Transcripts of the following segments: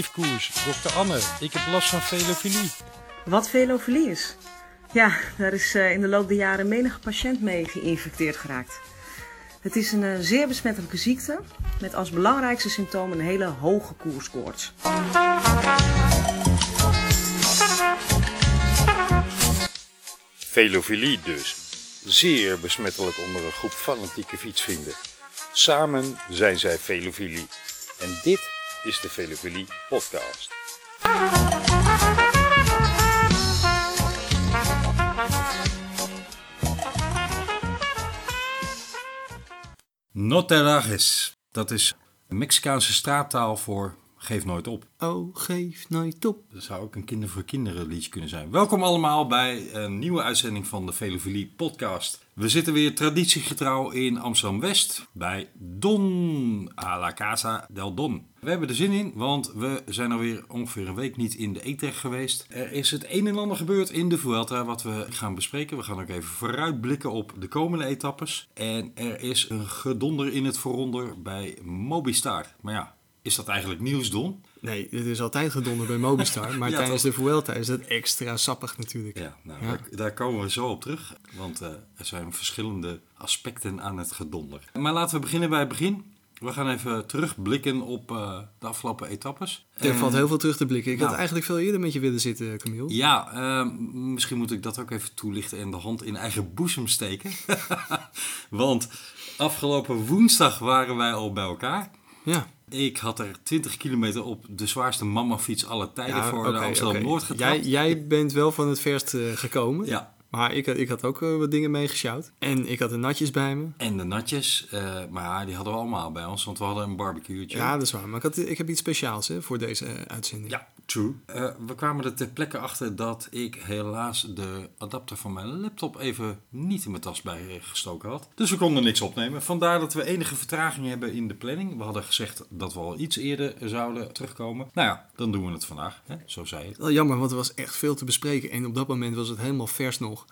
leefkoers. Dokter Anne, ik heb last van velofilie. Wat velofilie is? Ja, daar is uh, in de loop der jaren menige patiënt mee geïnfecteerd geraakt. Het is een uh, zeer besmettelijke ziekte met als belangrijkste symptoom een hele hoge koerskoorts. Velofilie dus. Zeer besmettelijk onder een groep fanatieke fietsvrienden. Samen zijn zij velofilie. En dit is de Velofilie podcast. No Dat is Mexicaanse straattaal voor geef nooit op. Oh, geef nooit op. Dat zou ook een kinder voor kinderen liedje kunnen zijn. Welkom allemaal bij een nieuwe uitzending van de Velofilie podcast. We zitten weer traditiegetrouw in Amsterdam-West bij Don, a la Casa del Don. We hebben er zin in, want we zijn alweer ongeveer een week niet in de Etrecht geweest. Er is het een en ander gebeurd in de Vuelta wat we gaan bespreken. We gaan ook even vooruitblikken op de komende etappes. En er is een gedonder in het vooronder bij Mobistar. Maar ja, is dat eigenlijk nieuws, Don? Nee, het is altijd gedonder bij Mobistar. Maar tijdens de Vuelta is het extra sappig natuurlijk. Ja, nou, Daar, daar, komen we zo op terug. Want uh, er zijn verschillende aspecten aan het gedonder. Maar laten we beginnen bij het begin. We gaan even terugblikken op uh, de afgelopen etappes. Er valt heel veel terug te blikken. Ik had nou. eigenlijk veel eerder met je willen zitten, Camille. Ja, uh, misschien moet ik dat ook even toelichten en de hand in eigen boezem steken. Want afgelopen woensdag waren wij al bij elkaar. Ja. Ik had er 20 kilometer op de zwaarste mamafiets alle tijden voor de Amsterdam-Noord getrapt. Jij, jij bent wel van het verst uh, gekomen. Ja. Maar ik, ik had ook uh, wat dingen meegesjouwd. En ik had de natjes bij me. En de natjes, uh, maar die hadden we allemaal bij ons, want we hadden een barbecue'tje. Ja, dat is waar. Maar ik, had, ik heb iets speciaals hè, voor deze uitzending. Ja, True. Uh, we kwamen er ter plekke achter dat ik helaas de adapter van mijn laptop even niet in mijn tas bij gestoken had. Dus we konden niks opnemen. Vandaar dat we enige vertraging hebben in de planning. We hadden gezegd dat we al iets eerder zouden terugkomen. Nou ja, dan doen we het vandaag. Hè? Zo zei het. Wel jammer, want er was echt veel te bespreken. En op dat moment was het helemaal vers nog.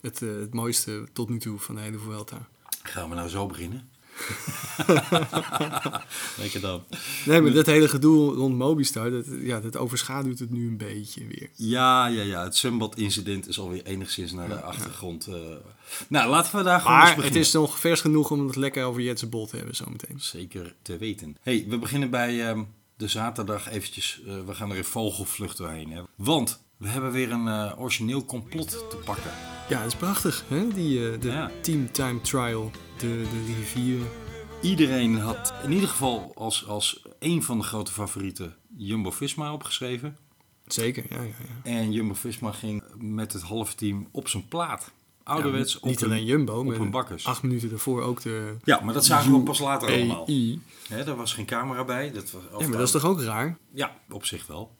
Het, uh, het mooiste tot nu toe van de hele Vuelta. Gaan we nou zo beginnen? Lekker dan. Nee, maar dat hele gedoe rond Mobistar, dat, ja, dat overschaduwt het nu een beetje weer. Ja, ja, ja. Het zwembad-incident is alweer enigszins naar de achtergrond. Uh... Nou, laten we daar gewoon maar eens beginnen. het is nog vers genoeg om het lekker over Jetse Bol te hebben zometeen. Zeker te weten. hey, we beginnen bij um, de zaterdag eventjes. Uh, we gaan er in vogelvlucht doorheen. Hè? Want we hebben weer een uh, origineel complot te pakken. Ja, dat is prachtig, hè? Die, uh, de ja. Team Time Trial, de, de rivier. Iedereen had in ieder geval als, als een van de grote favorieten Jumbo-Visma opgeschreven. Zeker, ja, ja, ja. En Jumbo-Visma ging met het halve team op zijn plaat. Ouderwets ja, niet, alleen Jumbo, op een bakkers. Acht minuten ervoor ook de... Ja, maar dat zagen we pas later allemaal. He, daar was geen camera bij. Dat was, ja, maar dat is toch ook raar? Ja, op zich wel.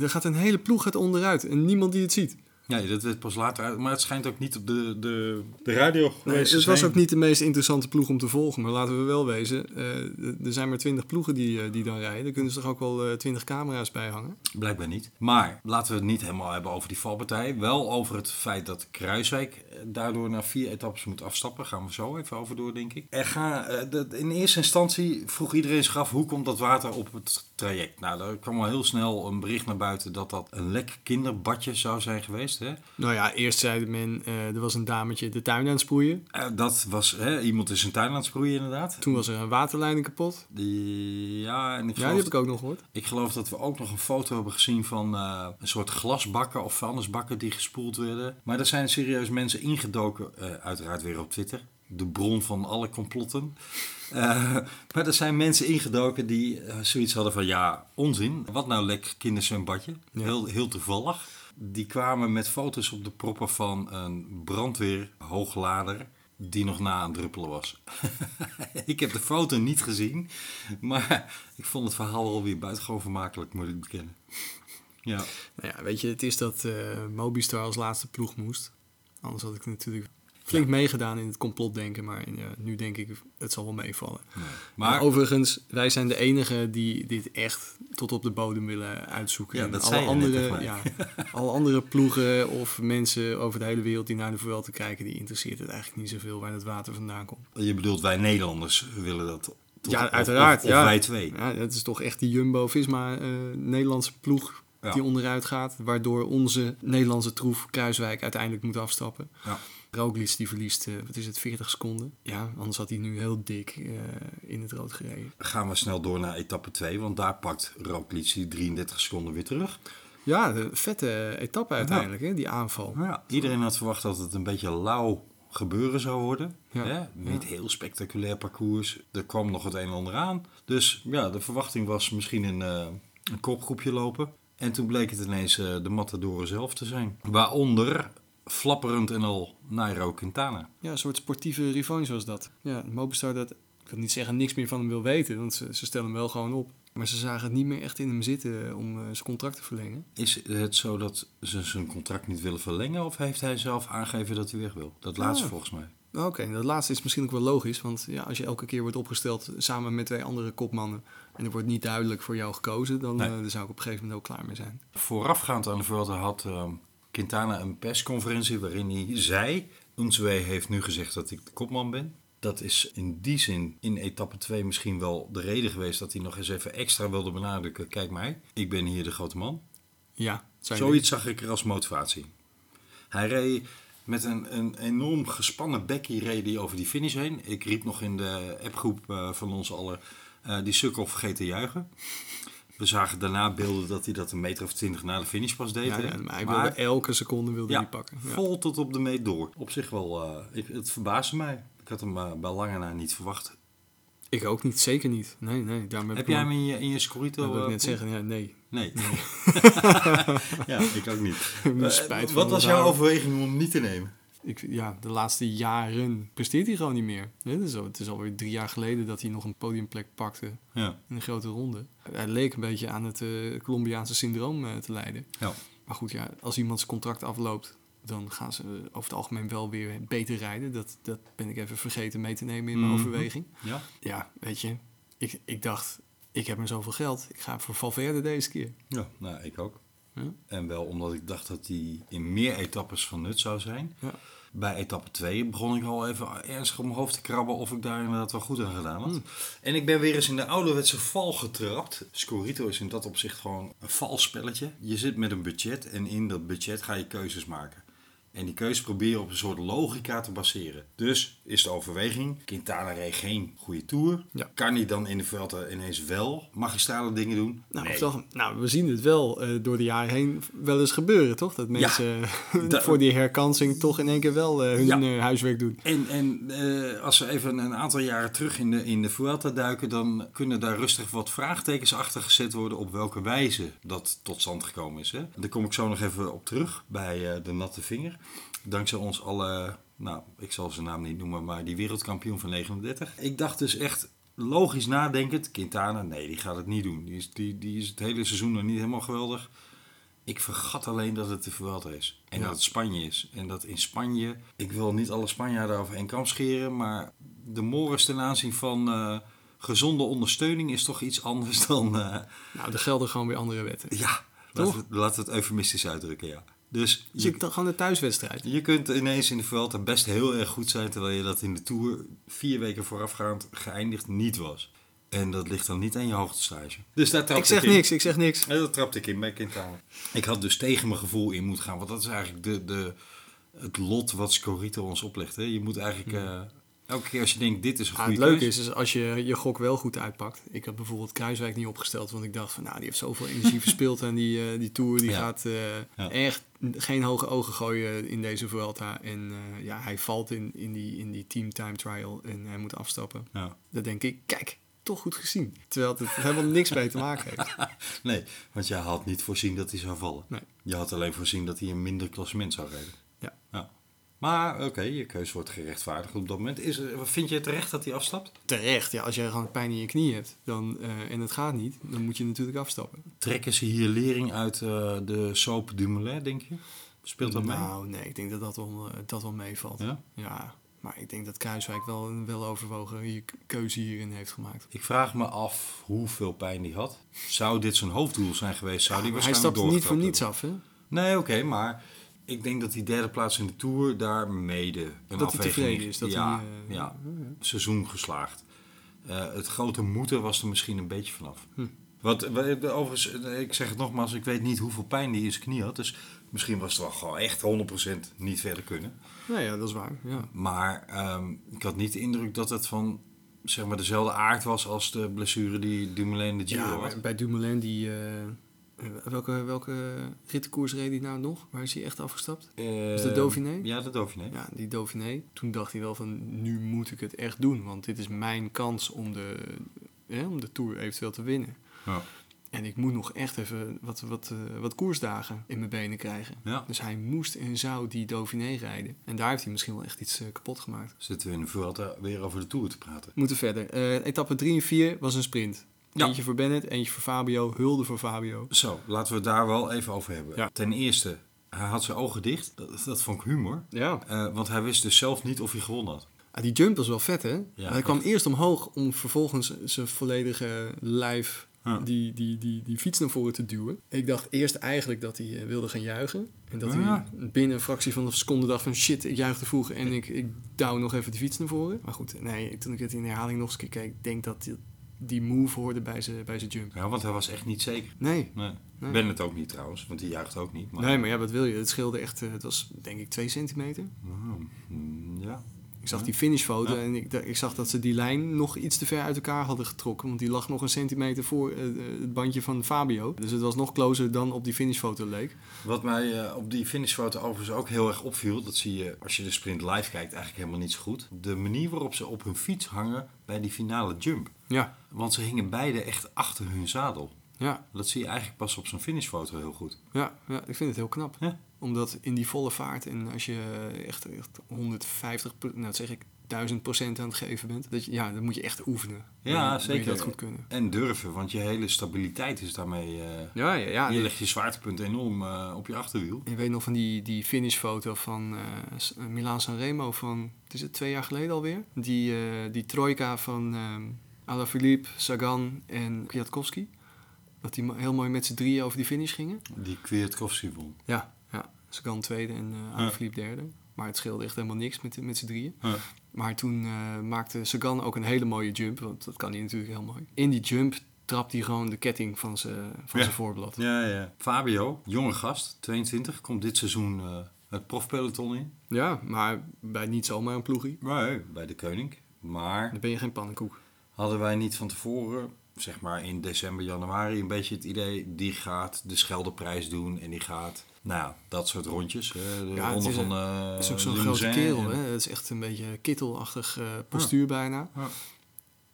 Er gaat een hele ploeg gaat onderuit en niemand die het ziet. Ja, dat werd pas later uit. Maar het schijnt ook niet op de, de, de radio geweest nee, Het was ook niet de meest interessante ploeg om te volgen. Maar laten we wel wezen, uh, er zijn maar twintig ploegen die, uh, die dan rijden. Daar kunnen ze toch ook wel uh, twintig camera's bij hangen? Blijkbaar niet. Maar laten we het niet helemaal hebben over die valpartij. Wel over het feit dat Kruiswijk daardoor na vier etappes moet afstappen. Gaan we zo even over door, denk ik. Er ga, de, in eerste instantie vroeg iedereen zich af, hoe komt dat water op het traject? Nou, daar kwam al heel snel een bericht naar buiten dat dat een lek kinderbadje zou zijn geweest. Hè? Nou ja, eerst zei men, uh, er was een dametje de tuin aan het sproeien. Uh, dat was, hè, iemand is zijn tuin aan het sproeien inderdaad. Toen was er een waterleiding kapot. Die, ja, en ik ja, die heb ik ook nog gehoord. Ik geloof dat we ook nog een foto hebben gezien van uh, een soort glasbakken of vuilnisbakken die gespoeld werden. Maar er zijn serieus mensen ingedoken, uiteraard weer op Twitter. De bron van alle complotten. Uh, maar er zijn mensen ingedoken die uh, zoiets hadden van ja, onzin. Wat nou lek kinderzwembadje? Ja. Heel, heel toevallig. Die kwamen met foto's op de proppen van een brandweerhooglader die nog na aan druppelen was. ik heb de foto niet gezien, maar ik vond het verhaal alweer buitengewoon vermakelijk, moet ik bekennen. ja. Nou ja, weet je, het is dat uh, Mobistar als laatste ploeg moest. Anders had ik natuurlijk flink meegedaan in het complotdenken, maar ja, nu denk ik, het zal wel meevallen. Nee. Maar, overigens, wij zijn de enigen die dit echt tot op de bodem willen uitzoeken. Ja, dat alle zijn andere, ja, alle andere ploegen of mensen over de hele wereld die naar de Vuelta kijken, die interesseert het eigenlijk niet zoveel waar het water vandaan komt. Je bedoelt, wij Nederlanders willen dat Tot- Ja, uiteraard. Of, of ja. wij twee. Ja, dat is toch echt die Jumbo-Visma eh, Nederlandse ploeg Ja. die onderuit gaat. Waardoor onze Nederlandse troef Kruiswijk uiteindelijk moet afstappen. Ja. Roglic die verliest, eh, wat is het, 40 seconden. Ja, anders had hij nu heel dik eh, in het rood gereden. Gaan we snel door naar etappe 2, want daar pakt Roglic die 33 seconden weer terug. Ja, de vette etappe uiteindelijk, hè, die aanval. Ja, iedereen had verwacht dat het een beetje lauw gebeuren zou worden. Ja. Hè? Niet heel spectaculair parcours. Er kwam nog het een en ander aan. Dus ja, de verwachting was misschien een, eh, een kopgroepje lopen. En toen bleek het ineens de Matadoren zelf te zijn. Waaronder, flapperend en al, Nairo Quintana. Ja, een soort sportieve revanche was dat. Ja, Mobistar dat, ik wil niet zeggen niks meer van hem wil weten, want ze, ze stellen hem wel gewoon op. Maar ze zagen het niet meer echt in hem zitten om eh, zijn contract te verlengen. Is het zo dat ze zijn contract niet willen verlengen? Of heeft hij zelf aangegeven dat hij weg wil? Dat laatste Ah. volgens mij. Oké, dat laatste is misschien ook wel logisch, want ja, als je elke keer wordt opgesteld samen met twee andere kopmannen en er wordt niet duidelijk voor jou gekozen, dan, Nee. eh, dan zou ik op een gegeven moment ook klaar mee zijn. Voorafgaand aan de Vuelta had ehm, Quintana een persconferentie waarin hij zei... Unzwe heeft nu gezegd dat ik de kopman ben. Dat is in die zin in etappe 2 misschien wel de reden geweest... dat hij nog eens even extra wilde benadrukken... kijk mij, ik ben hier de grote man. Ja, Zoiets zag ik er als motivatie. Hij reed met een, een enorm gespannen bekkie reed hij over die finish heen. Ik riep nog in de appgroep eh, van ons allen... eh, die sukkel vergeten te juichen. We zagen daarna beelden dat hij dat een meter of twintig na de finish pas deed. Ja, maar hij Maar- wilde elke seconde wilde ja, hij pakken. Ja. vol tot op de meet door. Op zich wel, eh, ik, het verbaasde mij. Ik had hem eh, bij lange na niet verwacht. Ik ook niet, zeker niet. Nee, nee. Daarom heb, Heb jij hem- in je, in je Scorito? Dat wil ik eh, net zeggen, ja, nee. Nee. ja, ik ook niet. Spijt van Wat was jouw overweging om hem niet te nemen? Ik, ja, de laatste jaren presteert hij gewoon niet meer. Het is, al, het is alweer drie jaar geleden dat hij nog een podiumplek pakte Ja. in een grote ronde. Hij leek een beetje aan het eh, Colombiaanse syndroom eh, te lijden. Ja. Maar goed, ja, als iemand zijn contract afloopt, dan gaan ze over het algemeen wel weer beter rijden. Dat, dat ben ik even vergeten mee te nemen in mijn Mhm. overweging. Ja? Ja, weet je, ik, ik dacht, ik heb maar zoveel geld. Ik ga voor Valverde deze keer. Ja, nou, ik ook. Ja. En wel omdat ik dacht dat hij in meer etappes van nut zou zijn. Ja. Bij etappe 2 begon ik al even ernstig op mijn hoofd te krabben of ik daar inderdaad wel goed aan gedaan had. Hmm. En ik ben weer eens in de ouderwetse val getrapt. Scorito is in dat opzicht gewoon een valspelletje. Je zit met een budget en in dat budget ga je keuzes maken. En die keuzes proberen op een soort logica te baseren. Dus is de overweging, Quintana reed geen goede tour. Ja. Kan hij dan in de Vuelta ineens wel magistrale dingen doen? Nou, nee. toch, nou, we zien het wel eh, door de jaren heen wel eens gebeuren, toch? Dat mensen Da- voor die herkansing toch in één keer wel eh, hun Ja. eh, huiswerk doen. En, en eh, als we even een aantal jaren terug in de, in de Vuelta duiken, dan kunnen daar rustig wat vraagtekens achter gezet worden op welke wijze dat tot stand gekomen is. Hè? Daar kom ik zo nog even op terug bij eh, de natte vinger. Dankzij ons alle, nou, ik zal zijn naam niet noemen, maar die wereldkampioen van 39. Ik dacht dus echt logisch nadenkend, Quintana, nee, die gaat het niet doen. Die is, die, die is het hele seizoen nog niet helemaal geweldig. Ik vergat alleen dat het de Vuelta is. En Ja. dat het Spanje is. En dat in Spanje... Ik wil niet alle Spanjaarden over één kam scheren... maar de mores ten aanzien van eh, gezonde ondersteuning... is toch iets anders dan... eh, Nou, er gelden gewoon weer andere wetten. ja, Toch? laten we, laten we het eufemistisch uitdrukken, ja. Dus je, ik dan gewoon de thuiswedstrijd. je kunt ineens in de Vuelta best heel erg goed zijn... terwijl je dat in de Tour vier weken voorafgaand geëindigd niet was. En dat ligt dan niet aan je hoogtestage. Dus daar trapte Ik zeg in. niks, ik zeg niks. Dat trapte ik in bij Quintana. Ik had dus tegen mijn gevoel in moeten gaan. Want dat is eigenlijk de, de, het lot wat Scorito ons oplegt. Hè. Je moet eigenlijk eh, elke keer als je denkt dit is een Ah, goede het leuke is, is als je je gok wel goed uitpakt. Ik had bijvoorbeeld Kruiswijk niet opgesteld, want ik dacht van nou, die heeft zoveel energie verspeeld aan die, eh, die tour. Die Ja. gaat eh, Ja. echt geen hoge ogen gooien in deze Vuelta. En eh, ja, hij valt in, in, die, in die team time trial en hij moet afstappen. Ja. Dan denk ik, kijk, toch goed gezien. Terwijl het helemaal niks mee te maken heeft. Nee, want jij had niet voorzien dat hij zou vallen. Nee. Je had alleen voorzien dat hij een minder klassement zou rijden. Maar oké, je keus wordt gerechtvaardigd op dat moment. Is, vind je terecht dat hij afstapt? Terecht, ja, als je gewoon pijn in je knie hebt dan, eh, en het gaat niet, dan moet je natuurlijk afstappen. Trekken ze hier lering uit eh, de soap Dumoulin, denk je? Speelt dat mee? Nou, nee, ik denk dat dat wel, eh, dat wel meevalt. Ja? Ja, maar ik denk dat Kruiswijk wel een weloverwogen keuze hierin heeft gemaakt. Ik vraag me af hoeveel pijn hij had. Zou dit zijn hoofddoel zijn geweest? Zou die Maar hij waarschijnlijk stapt niet voor niets af, hè? Nee, oké, maar ik denk dat die derde plaats in de Tour daar mede een Dat hij tevreden is. Dat ja, hij, eh, ja, seizoen geslaagd. Eh, het grote moeten was er misschien een beetje vanaf. Hm. Wat, overigens, eh, ik zeg het nogmaals, ik weet niet hoeveel pijn die in zijn knie had. Dus misschien was het wel gewoon echt 100% niet verder kunnen. Nou ja, dat is waar. Ja. Maar ehm, ik had niet de indruk dat het van zeg maar, dezelfde aard was als de blessure die Dumoulin de Giro Ja, had. bij Dumoulin, die, welke, welke rittenkoers reed hij nou nog? Waar is hij echt afgestapt? Eh, Is dat Dauphiné? Ja, de Dauphiné. Ja, die Dauphiné. Toen dacht hij wel van, nu moet ik het echt doen. Want dit is mijn kans om de, hè, om de Tour eventueel te winnen. Ja. En ik moet nog echt even wat, wat, eh, wat koersdagen in mijn benen krijgen. Ja. Dus hij moest en zou die Dauphiné rijden. En daar heeft hij misschien wel echt iets eh, kapot gemaakt. Zitten we in de Vuelta weer over de Tour te praten. Moeten verder. Eh, etappe 3 en 4 was een sprint. Ja. Eentje voor Bennett, eentje voor Fabio. Hulde voor Fabio. Zo, laten we het daar wel even over hebben. Ja. Ten eerste, hij had zijn ogen dicht. Dat, dat vond ik humor. Ja. Eh, want hij wist dus zelf niet of hij gewonnen had. Ah, die jump was wel vet, hè? Ja, hij kwam echt. eerst omhoog om vervolgens zijn volledige lijf die, die, die, die fiets naar voren te duwen. Ik dacht eerst eigenlijk dat hij eh, wilde gaan juichen. En dat Ja. hij binnen een fractie van een seconde dacht van... shit, ik juich te vroeg en ik, ik douw nog even die fiets naar voren. Maar goed, nee, toen ik het in herhaling nog eens keer keek... ik denk dat die, move hoorde bij zijn bij zijn jump. Ja, want hij was echt niet zeker. Nee, Nee. Nee. Ben het ook niet trouwens, want die juicht ook niet. Maar... nee, maar ja, wat wil je? Het scheelde echt, eh, het was denk ik twee centimeter. Mm, ja. Ik zag Ja. die finishfoto Ja. en ik, ik zag dat ze die lijn nog iets te ver uit elkaar hadden getrokken. Want die lag nog een centimeter voor eh, eh, het bandje van Fabio. Dus het was nog closer dan op die finishfoto leek. Wat mij op die finishfoto overigens ook heel erg opviel, dat zie je als je de sprint live kijkt eigenlijk helemaal niet zo goed. De manier waarop ze op hun fiets hangen bij die finale jump. Ja, Want ze hingen beide echt achter hun zadel. ja, Dat zie je eigenlijk pas op zo'n finishfoto heel goed. ja, ja, ik vind het heel knap. Ja. Omdat in die volle vaart en als je echt, echt 150, pro- nou dat zeg ik, 1000 procent aan het geven bent. Dat je, ja, dan moet je echt oefenen. Ja, Dan moet zeker. je dat goed kunnen. En durven, want je hele stabiliteit is daarmee... eh, Ja, ja, ja. je legt je zwaartepunt enorm eh, op je achterwiel. Je weet nog van die, die finishfoto van S- eh, Milaan Sanremo van, het is het twee jaar geleden alweer? Die, die trojka van ehm Alaphilippe, Sagan en Kwiatkowski. Dat die heel mooi met z'n drieën over die finish gingen. Die Kwiatkowski won. Ja, ja. Sagan tweede en eh Alaphilippe derde. Maar het scheelde echt helemaal niks met, met z'n drieën. Ja. Maar toen eh, maakte Sagan ook een hele mooie jump, want dat kan hij natuurlijk heel mooi. In die jump trapt hij gewoon de ketting van zijn van Ja. zijn voorblad. Ja, ja. Fabio, jonge gast, 22, komt dit seizoen eh, het profpeloton in. Ja, maar bij niet zomaar een ploegie. Nee, bij de Koning. Maar Dan ben je geen pannenkoek. Hadden wij niet van tevoren, zeg maar in december, januari, een beetje het idee... die gaat de Scheldeprijs doen en die gaat, nou ja, dat soort rondjes. hè, de Ja, het ronde is van eh Het is ook zo'n grote kerel, hè? Het is echt een beetje kittelachtig eh, postuur bijna. Ja.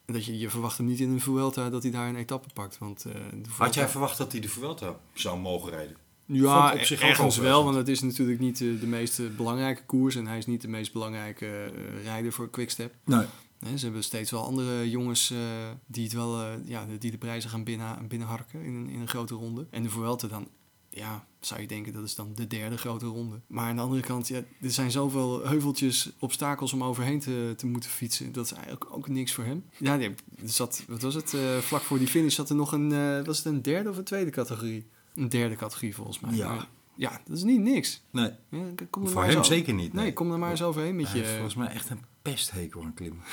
Dat je, je verwacht hem niet in een Vuelta dat hij daar een etappe pakt. Want, eh, Vuelta- Had jij verwacht dat hij de Vuelta zou mogen rijden? Ja, op zich ergens wel, want het is natuurlijk niet de, de meest belangrijke koers. En hij is niet de meest belangrijke rijder voor Quickstep. Nee. Ze hebben steeds wel andere jongens eh, die, het wel, eh, ja, die de prijzen gaan binnen, binnenharken in een, in een grote ronde. En de Vuelta dan, ja, zou je denken dat is dan de derde grote ronde. Maar aan de andere kant, ja, er zijn zoveel heuveltjes, obstakels om overheen te, te moeten fietsen. Dat is eigenlijk ook niks voor hem. Ja, nee, er zat, wat was het? eh, vlak voor die finish zat er nog een, was het een derde of een tweede categorie? Een derde categorie volgens mij. Ja. Maar ja, dat is niet niks. Nee, Ja, kom er voor maar hem zo- zeker niet. Nee, kom er maar eens overheen met je... volgens mij echt een pesthekel aan klimmen.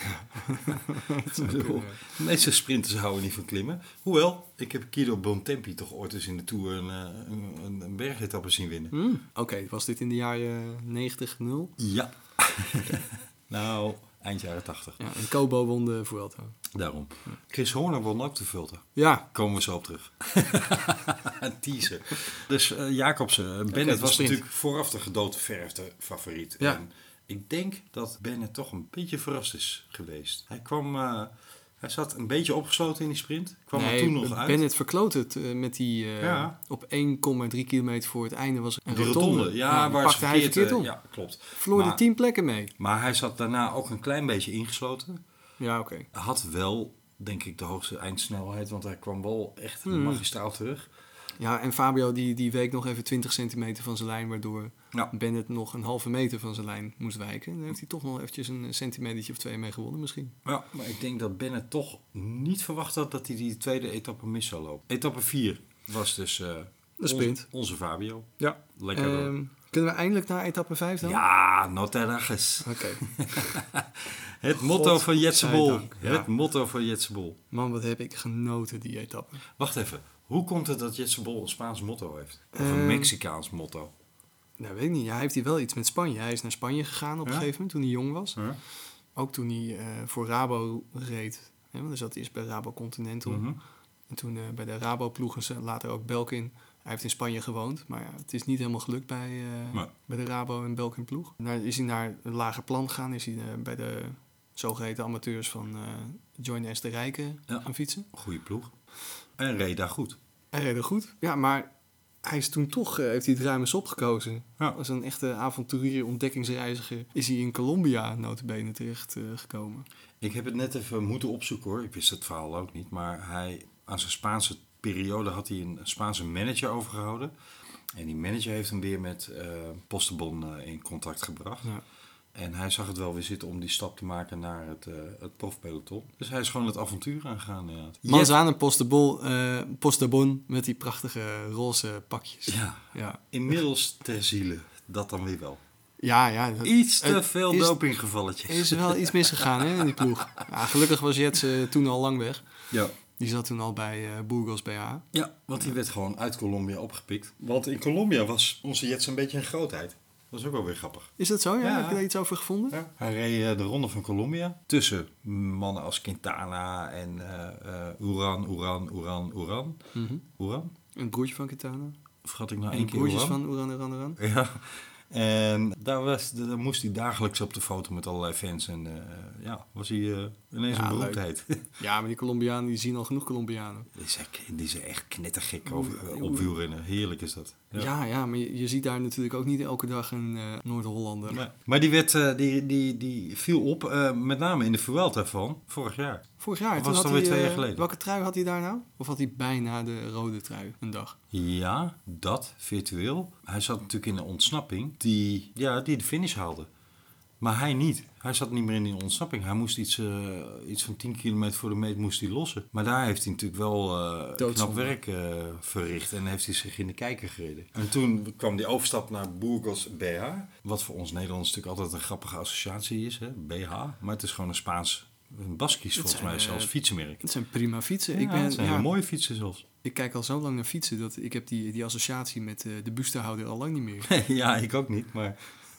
De meeste sprinters houden niet van klimmen. Hoewel, ik heb Guido Bontempi toch ooit eens in de Tour een, eh, een, een, bergetappe zien winnen. Hmm, Oké, was dit in de jaren 90, 0? Ja. nou, eind jaren 80. Ja, en Kobo won de Vuelta. Daarom. Chris Horner won ook de Vuelta. Ja, Komen we zo op terug. Teaser. Dus eh Jacobsen. Bennett de was natuurlijk vooraf de gedoodverfde favoriet. Ja. En ik denk dat Bennett toch een beetje verrast is geweest. Hij kwam... eh, hij zat een beetje opgesloten in die sprint. Kwam er nee, toen nog uit. Bennett verkloot het eh, met die... eh, Ja. Op 1,3 kilometer voor het einde was een rotonde. rotonde. Ja, die waar pakte hij verkeerd... om. ja, klopt. Verloor Maar- er 10 plekken mee. Maar hij zat daarna ook een klein beetje ingesloten. Ja, oké. Had wel, denk ik, de hoogste eindsnelheid. Want hij kwam wel echt Hmm. magistraal terug. Ja, en Fabio die, die week nog even 20 centimeter van zijn lijn, waardoor Ja. Bennett nog een halve meter van zijn lijn moest wijken. En dan heeft hij toch nog eventjes een centimetertje of twee mee gewonnen misschien. Ja, maar ik denk dat Bennett toch niet verwacht had dat hij die tweede etappe mis zou lopen. Etappe 4 was dus De sprint. Onze, onze Fabio. Ja. Lekker door. Ehm, Kunnen we eindelijk naar etappe 5 dan? Ja, noterdages. Oké. Het motto van Jetse Bol. Godzijdank, ja. Het motto van Jetse Bol. Man, wat heb ik genoten die etappe. Wacht even. Hoe komt het dat Jetse Bol een Spaans motto heeft? Of een Ehm, Mexicaans motto? Nou, weet ik niet. Ja, hij heeft hij wel iets met Spanje. Hij is naar Spanje gegaan op een gegeven moment toen hij jong was. Ook toen hij eh, voor Rabo reed. Hè, want hij zat eerst bij Rabo Continental. Mhm. En toen eh, bij de Rabo-ploegen, ze- later ook Belkin. Hij heeft in Spanje gewoond, maar ja, het is niet helemaal gelukt bij, eh, Nee. bij de Rabo en Belkin ploeg. Nou, is hij naar een lager plan gegaan, is hij bij de zogeheten amateurs van Join S. de Rijken Ja. gaan fietsen. Goeie ploeg. En reed daar goed. Hij reed er goed. Ja, maar hij is toen toch, eh, heeft hij het ruim eens opgekozen. Ja. Als een echte avonturier, ontdekkingsreiziger, is hij in Colombia notabene terecht eh, gekomen. Ik heb het net even moeten opzoeken hoor. Ik wist het verhaal ook niet. Maar hij, aan zijn Spaanse periode had hij een Spaanse manager overgehouden. En die manager heeft hem weer met eh Postebon in contact gebracht. Ja. En hij zag het wel weer zitten om die stap te maken naar het, eh het profpeloton. Dus hij is gewoon het avontuur aangegaan. Ja. Manzaan en Postebon, Postebon met die prachtige roze pakjes. Ja, Ja, inmiddels ter ziele. Dat dan weer wel. ja. ja dat- Iets te veel is- dopinggevalletjes. Er is wel iets misgegaan hè, in die ploeg. Ja, gelukkig was Jets eh, toen al lang weg. Ja. Die zat toen al bij eh Burgos BH. ja, want die werd gewoon uit Colombia opgepikt. Want in Colombia was onze Jets een beetje een grootheid. Dat is ook wel weer grappig. Is dat zo? Ja? Ja. Heb je daar iets over gevonden? Ja. Hij reed eh, de ronde van Colombia tussen mannen als Quintana en eh eh Uran, Uran, Uran, Uran. Mhm. Uran? Een broertje van Quintana. Of had ik nou één keer broertjes Uran? van Oeran, Oeran, Oeran. Ja. En daar, was, daar moest hij dagelijks op de foto met allerlei fans. En eh, ja, was hij ineens Ja, een leuk. beroemdheid. Ja, maar die Colombianen die zien al genoeg Colombianen. die, zijn, die zijn echt knettergek over, op wielrennen. Heerlijk is dat. Ja, ja, maar je, je ziet daar natuurlijk ook niet elke dag een eh Noord-Hollander. Nee. Maar die, werd, eh, die, die, die viel op, eh, met name in de Vuelta van vorig jaar. Vorig jaar. Of was het had alweer hij, twee jaar geleden? Welke trui had hij daar nou? Of had hij bijna de rode trui een dag? Ja, dat, virtueel. Hij zat natuurlijk in een ontsnapping die, ja, die de finish haalde. Maar hij niet. Hij zat niet meer in die ontsnapping. Hij moest iets, eh, iets van 10 kilometer voor de meet moest hij lossen. Maar daar heeft hij natuurlijk wel eh, knap werk eh, verricht. En heeft hij zich in de kijker gereden. En toen kwam die overstap naar Burgos BH. Wat voor ons Nederlanders natuurlijk altijd een grappige associatie is. Hè? BH. Maar het is gewoon een Spaans, een Baskisch volgens zijn, mij zelfs fietsenmerk. Het zijn prima fietsen. Ja, ik, ben, het zijn ja, mooie fietsen zelfs. ik kijk al zo lang naar fietsen dat ik heb die, die associatie met de bustenhouder al lang niet meer. ja, ik ook niet. Maar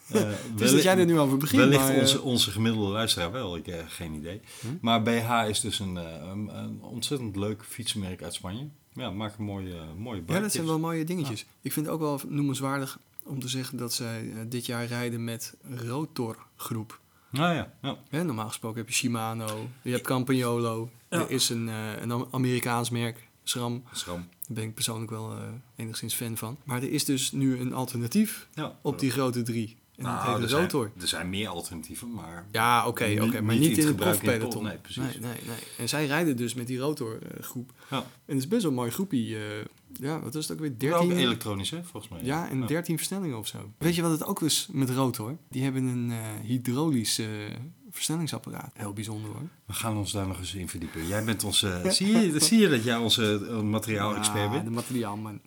eh, Dus dat jij er nu over begint. Wellicht maar, eh, onze, onze gemiddelde luisteraar wel, ik heb geen idee. Hm? Maar BH is dus een, eh, een, een ontzettend leuk fietsenmerk uit Spanje. Ja, maakt een mooie, eh, mooie Ja, dat zijn wel mooie dingetjes. Ik vind het ook wel noemenswaardig om te zeggen dat zij eh, dit jaar rijden met Rotor groep. Nou ja, ja. Normaal gesproken heb je Shimano, je hebt Campagnolo. Ja. Er is een, eh, een Am- Amerikaans merk, SRAM. schram. Daar ben ik persoonlijk wel eh, enigszins fan van. Maar er is dus nu een alternatief Ja. op die grote drie. En Nou, dat heet er, de zijn, Rotor. er zijn meer alternatieven, maar... Ja, oké, oké, maar niet in het het profpeloton. nee, precies. Nee, nee, nee. En zij rijden dus met die Rotor eh, groep. Ja. En het is best wel een mooi groepie. eh, ja, wat is het ook weer? Wel ook 13? elektronisch, hè, volgens mij. Ja, en 13 versnellingen of zo. Weet je wat het ook is met Rotor? Die hebben een eh, hydraulisch eh, versnellingsapparaat. Heel bijzonder hoor. We gaan ons daar nog eens in verdiepen. Jij bent onze... zie, je, zie je dat jij onze eh, materiaal-expert Ja, bent? de materiaalman.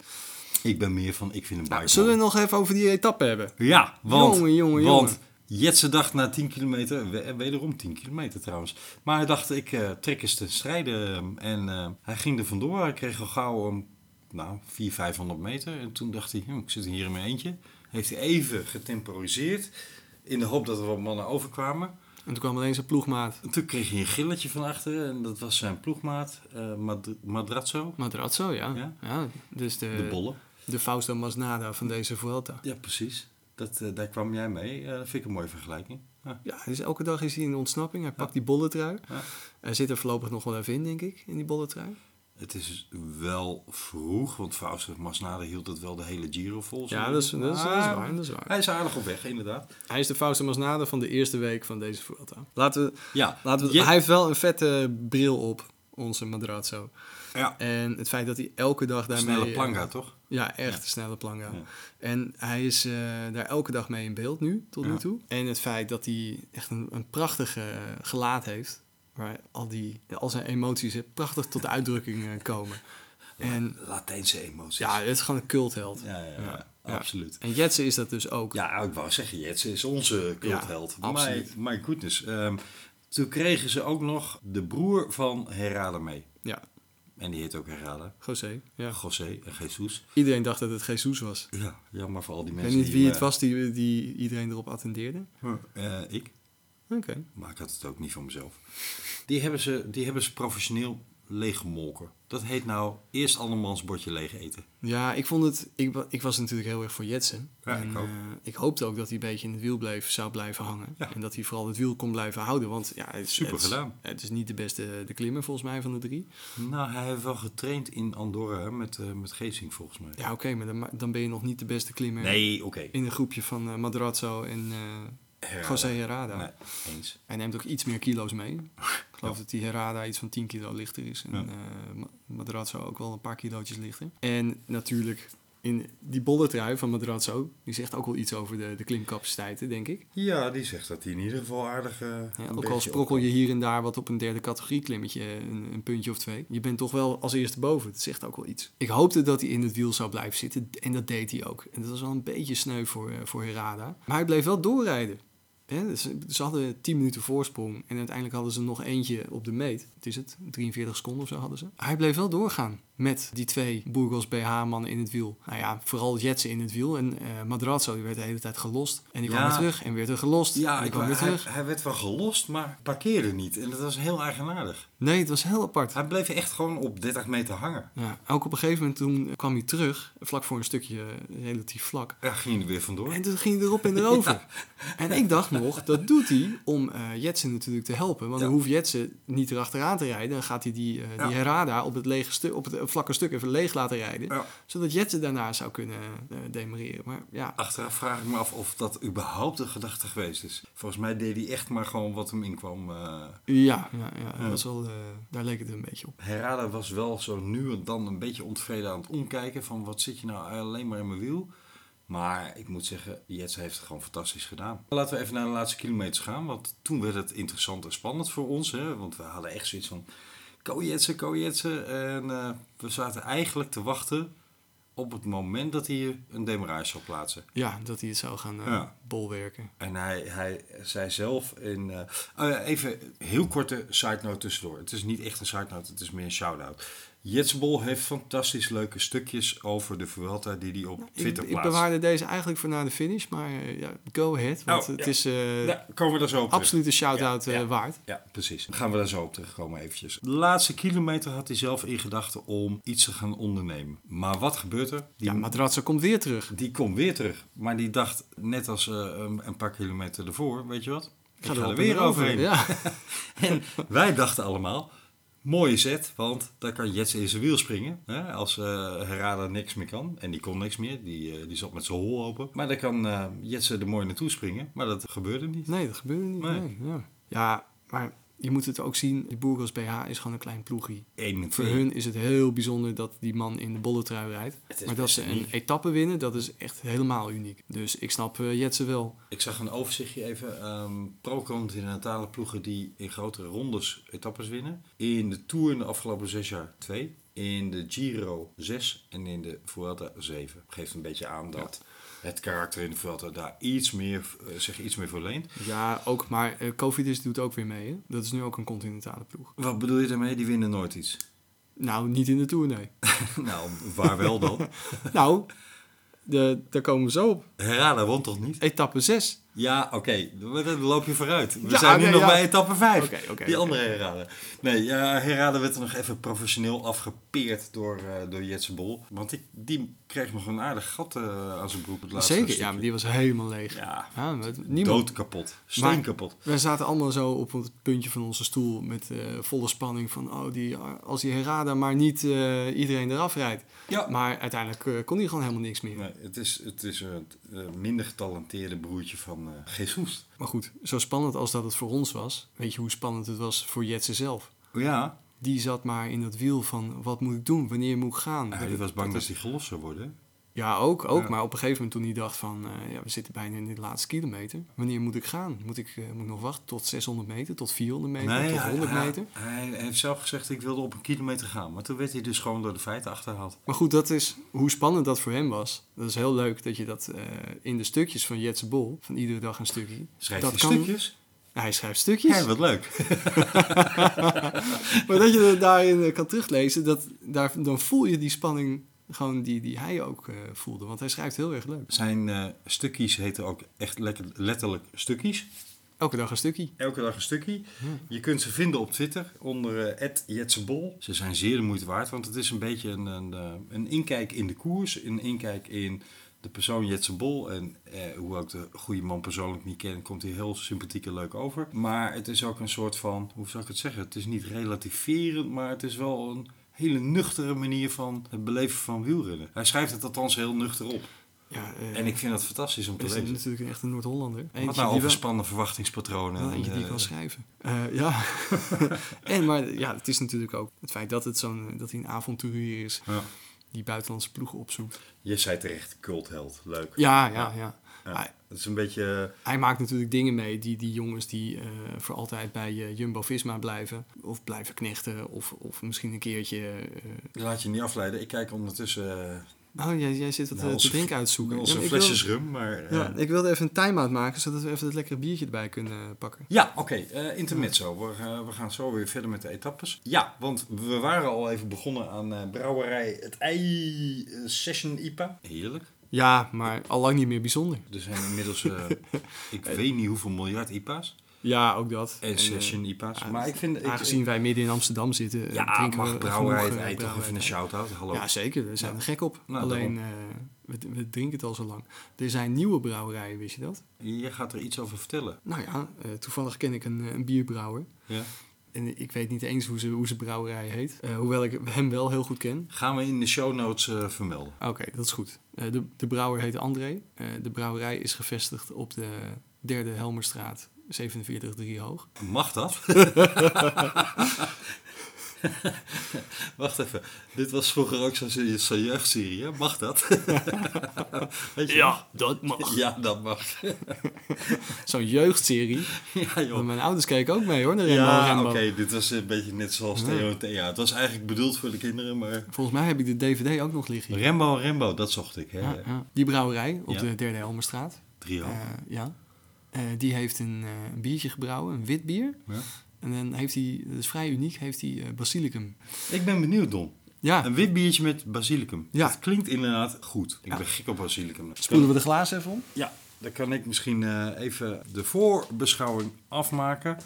Ik ben meer van, ik vind een bike zullen we nog even over die etappe hebben? Ja, want, Jongen, jongen, want jongen. Jetse dacht na 10 kilometer, we- wederom 10 kilometer trouwens. Maar hij dacht, ik eh, trek eens te strijden. En eh, hij ging er vandoor. Hij kreeg al gauw um, nou, 400, 500 meter. En toen dacht hij, hm, ik zit hier in mijn eentje. Heeft hij even getemporiseerd. In de hoop dat er wat mannen overkwamen. En toen kwam alleen zijn ploegmaat En toen kreeg hij een gilletje van achteren. En dat was zijn ploegmaat, eh Mad- Madrazzo. Madrazzo, ja. Ja. ja. dus de, De bolle. De Fausto Masnada van deze Vuelta. Ja, precies. Dat, eh, daar kwam jij mee. Eh, dat vind ik een mooie vergelijking. Ja. Ja, dus elke dag is hij in de ontsnapping. Hij pakt die bolletrui. Ja. Hij zit er voorlopig nog wel even in, denk ik, in die bolletrui. Het is wel vroeg, want Fausto Masnada hield het wel de hele Giro vol. Ja, dat is, dat, is, dat is Maar waar, dat is waar. Hij is aardig op weg, inderdaad. Hij is de Fausto Masnada van de eerste week van deze Vuelta. Laten we, Ja, laten we, Je- Hij heeft wel een vette bril op, onze Madrazzo. ja. En het feit dat hij elke dag daarmee... snelle planga, toch? Ja, echt een snelle planga. Ja. En hij is eh, daar elke dag mee in beeld nu, tot nu toe. En het feit dat hij echt een, een prachtige eh, gelaat heeft... waar al, die, al zijn emoties eh, prachtig tot uitdrukking eh, komen. En Latijnse emoties. ja, het is gewoon een cultheld. ja, ja, ja, absoluut. En Jetsen is dat dus ook. Ja, ik wou zeggen, Jetse is onze cultheld. Ja, absoluut. My, my goodness. Ehm, toen kregen ze ook nog de broer van Herada mee. Ja, En die heet ook Herada. José. Ja. José en Jesus. Iedereen dacht dat het Jesus was. Ja, jammer voor al die Ik mensen. weet niet wie het was die, die iedereen erop attendeerde. eh, eh, ik. Oké. Maar ik had het ook niet van mezelf. Die hebben ze, die hebben ze professioneel leeggemolken. Dat heet nou eerst andermans bordje leeg eten. Ja, ik vond het... Ik, ik was natuurlijk heel erg voor Jetsen. Ja, en, ik ook. eh, ik hoopte ook dat hij een beetje in het wiel bleef, zou blijven hangen. Ja. En dat hij vooral het wiel kon blijven houden. Want ja, het, is- Super het, gedaan. Het is niet de beste de klimmer volgens mij van de drie. Nou, hij heeft wel getraind in Andorra met, eh met Geesing volgens mij. Ja, oké, maar dan, ben je nog niet de beste klimmer Nee, oké. in een groepje van eh, Madrazo en eh Herada. José Herrada. Nee, eens. Hij neemt ook iets meer kilo's mee. Ik geloof dat die Herrada iets van 10 kilo lichter is. En Ja. eh, Ma- Madrazo ook wel een paar kilootjes lichter. En natuurlijk in die bolletrui van Madrazo, die zegt ook wel iets over de, de klimcapaciteiten, denk ik. Ja, die zegt dat hij in ieder geval aardig... eh, Ja, ook al sprokkel je hier en daar wat op een derde categorie klimmetje, een, een puntje of twee. Je bent toch wel als eerste boven. Dat zegt ook wel iets. Ik hoopte dat hij in het wiel zou blijven zitten en dat deed hij ook. En dat was wel een beetje sneu voor, eh, voor Herrada. Maar hij bleef wel doorrijden. Hè, dus ze hadden 10 minuten voorsprong en uiteindelijk hadden ze nog eentje op de meet. Wat is het? 43 seconden of zo hadden ze. Hij bleef wel doorgaan met die twee Burgos BH-mannen in het wiel. Nou ja, vooral Jetsen in het wiel. En eh Madrazo die werd de hele tijd gelost. En die kwam Ja. weer terug en werd er gelost. en Ja, die ik, kwam weer hij, terug. hij werd wel gelost, maar parkeerde niet. En dat was heel eigenaardig. Nee, het was heel apart. Hij bleef echt gewoon op 30 meter hangen. Ja, ook op een gegeven moment toen kwam hij terug, vlak voor een stukje eh, relatief vlak. Ja, ging hij er weer vandoor. En toen ging hij erop en erover. En ik dacht nog, dat doet hij om eh Jetsen natuurlijk te helpen. Want Ja. dan hoeft Jetsen niet erachteraan te rijden. Dan gaat hij die, Ja. die Herrada op het, lege stu- op het vlakke stuk even leeg laten rijden. Ja. Zodat Jetsen daarna zou kunnen demereren. Maar ja, Achteraf vraag ik me af of dat überhaupt een gedachte geweest is. Volgens mij deed hij echt maar gewoon wat hem inkwam. eh. ja, ja, ja, dat wel, eh, daar leek het een beetje op. Herrada was wel zo nu en dan een beetje ontevreden aan het omkijken. Van wat zit je nou alleen maar in mijn wiel. Maar ik moet zeggen, Jets heeft het gewoon fantastisch gedaan. Laten we even naar de laatste kilometers gaan. Want toen werd het interessant en spannend voor ons. Hè? Want we hadden echt zoiets van... Ko Jetsen, ko Jetsen. En eh, we zaten eigenlijk te wachten op het moment dat hij een demarage zou plaatsen. Ja, dat hij het zou gaan eh, Ja. bolwerken. En hij, hij zei zelf in... eh, oh ja, even heel korte side note tussendoor. Het is niet echt een side note, het is meer een shout-out. Jetsbol heeft fantastisch leuke stukjes over de Vuelta die hij op Ik, Twitter ik plaatst. bewaarde deze eigenlijk voor na de finish, maar eh, ja, go ahead. Want Oh, het ja. is eh Ja, komen we daar zo op terug. absoluut een shout-out Ja, eh, waard. Ja, precies. Dan gaan we daar zo op terugkomen eventjes. De laatste kilometer had hij zelf in gedachten om iets te gaan ondernemen. Maar wat gebeurt er? Die, Ja, Madrazo komt weer terug. die komt weer terug. Maar die dacht, net als een, een paar kilometer ervoor, weet je wat? Ik ga, er weer en erover. overheen. Ja. En wij dachten allemaal, mooie zet, want daar kan Jets in zijn wiel springen. Hè, als eh Herrada niks meer kan. En die kon niks meer, die, eh, die zat met zijn hol open. Maar dan kan eh Jets er mooi naartoe springen. Maar dat gebeurde niet. Nee, dat gebeurde niet. Nee. Nee. ja. ja, maar je moet het ook zien. Die Burgos BH is gewoon een klein ploegie. Eén Voor hun is het heel bijzonder dat die man in de bolletrui rijdt. Maar dat ze een uniek. etappe winnen, dat is echt helemaal uniek. Dus ik snap uh, Jetsen wel. Ik zag een overzichtje even. ehm pro-continentale ploegen die in grotere rondes etappes winnen. In de Tour in de afgelopen zes jaar twee. In de Giro 6 en in de Vuelta 7. Geeft een beetje aan dat het karakter in de Vuelta daar iets meer, eh, zich iets meer voor leent. Ja, ook, maar uh, Cofidis doet ook weer mee. Hè? Dat is nu ook een continentale ploeg. Wat bedoel je daarmee? Die winnen nooit iets. Nou, niet in de Tour, nee. nou, waar wel dan? nou, de, daar komen we zo op. Herada won toch niet? Etappe 6. Ja, oké. Okay. Dan loop je vooruit. We Ja, zijn nu nee, nog ja. bij etappe 5. Oké, oké, Die andere Herada. Nee, ja, Herada werd er nog even professioneel afgepeerd door, eh door Jetse Bol. Want die, die kreeg nog een aardig gat eh, aan zijn broek. Het laatste Zeker, stukje. ja, maar die was helemaal leeg. Ja, Ja, niemand. dood kapot. Steen kapot. Wij zaten allemaal zo op het puntje van onze stoel met eh, volle spanning van oh, die, als die Herada maar niet iedereen eraf rijdt. Ja. Maar uiteindelijk kon hij gewoon helemaal niks meer. Nee, het is, het is eh, minder getalenteerde broertje van Jesus. Maar goed, zo spannend als dat het voor ons was, weet je hoe spannend het was voor Jetsen zelf. Ja, Die zat maar in dat wiel van wat moet ik doen, wanneer moet ik gaan. hij was bang dat is- hij gelost zou worden. Ja, ook, ook. Ja. Maar op een gegeven moment toen hij dacht van... eh, ja, we zitten bijna in de laatste kilometer. Wanneer moet ik gaan? Moet ik, eh, moet ik nog wachten tot 600 meter, tot 400 meter, tot hij- 100 hij- meter? Hij, heeft zelf gezegd, ik wilde op een kilometer gaan. Maar toen werd hij dus gewoon door de feiten achterhaald. Maar goed, dat is hoe spannend dat voor hem was. Dat is heel leuk dat je dat eh, in de stukjes van Jetse Bol, van iedere dag een stukje... Schrijft dat hij kan- stukjes? Hij schrijft stukjes. Ja, wat leuk. Maar dat je het daarin kan teruglezen, dat, daar, dan voel je die spanning gewoon die, die hij ook eh, voelde. Want hij schrijft heel erg leuk. Zijn eh, stukjes heten ook echt lekker, letterlijk stukjes. Elke dag een stukje. Elke dag een stukje. Je kunt ze vinden op Twitter onder eh @jetsebol. Ze zijn zeer de moeite waard, want het is een beetje een, een, een inkijk in de koers, een inkijk in de persoon Jetse Bol. En eh, hoewel ik de goede man persoonlijk niet ken, komt hij heel sympathiek en leuk over. Maar het is ook een soort van, hoe zou ik het zeggen? Het is niet relativerend, maar het is wel een hele nuchtere manier van het beleven van wielrennen. Hij schrijft het althans heel nuchter op. Ja, eh, En ik vind dat fantastisch om te is lezen. natuurlijk echt een Noord-Hollander. Wat nou die wel- overspannen verwachtingspatronen. eentje die eh, kan schrijven. Eh, ja. en, maar ja, het is natuurlijk ook het feit dat, het zo'n, dat hij een avonturier is ja. die buitenlandse ploegen opzoekt. Je zei terecht, cultheld. Leuk. Ja, ja, ja. Ja, Hij, is een beetje... hij maakt natuurlijk dingen mee die die jongens die eh, voor altijd bij eh, Jumbo-Visma blijven. Of blijven knechten. Of, of misschien een keertje... eh, Laat je niet afleiden. Ik kijk ondertussen uh, oh, jij, jij zit het eh, te drinken uitzoeken. onze Ja, wil- flesjes rum. Maar, eh, Ja, ik wilde even een time-out maken, zodat we even het lekkere biertje erbij kunnen eh, pakken. Ja, oké. eh, intermezzo. We, gaan- we gaan zo weer verder met de etappes. Ja, want we waren al even begonnen aan eh, brouwerij Het Ei eh, Session IPA. Heerlijk. Ja, maar al lang niet meer bijzonder. Er zijn inmiddels, eh, ik weet niet hoeveel miljard IPA's. Ja, ook dat. En eh, Session IPA's. maar ik vind... Ik, Aangezien wij midden in Amsterdam zitten, eh, ja, drinken mag we brouwerij toch even een shout-out. Hallo. Ja, zeker. We zijn Ja. er gek op. Nou, Alleen, we, we drinken het al zo lang. Er zijn nieuwe brouwerijen, wist je dat? Je gaat er iets over vertellen. Nou ja, toevallig ken ik een, een bierbrouwer. Ja. En ik weet niet eens hoe ze, hoe ze brouwerij heet. Eh, hoewel ik hem wel heel goed ken. Gaan we in de show notes eh, vermelden. Oké, dat is goed. Eh, de, de brouwer heet André. De brouwerij is gevestigd op de derde Helmerstraat, 47 hoog. Mag dat? Wacht even. Dit was vroeger ook zo'n zo jeugdserie, hè? Mag dat? Weet je nog? dat mag. Ja, dat mag. Zo'n jeugdserie. ja, joh. Mijn ouders keken ook mee hoor, de Rembo Ja, oké. Dit was een beetje net zoals Theo en Thea. Het was eigenlijk bedoeld voor de kinderen, maar... Volgens mij heb ik de DVD ook nog liggen. hier. Rembo en Rembo, dat zocht ik, hè? Ja, ja. Die brouwerij op Ja. de derde Helmerstraat. Trio. Eh, ja. Eh, die heeft een, eh, een biertje gebrouwen, een wit bier. Ja. En dan heeft hij, dat is vrij uniek, heeft hij eh, basilicum. Ik ben benieuwd, Don. Ja, Een wit biertje met basilicum. Ja. Dat klinkt inderdaad goed. Ik Ja. ben gek op basilicum. spoelen we de glazen even om? Ja, dan kan ik misschien eh, even de voorbeschouwing afmaken.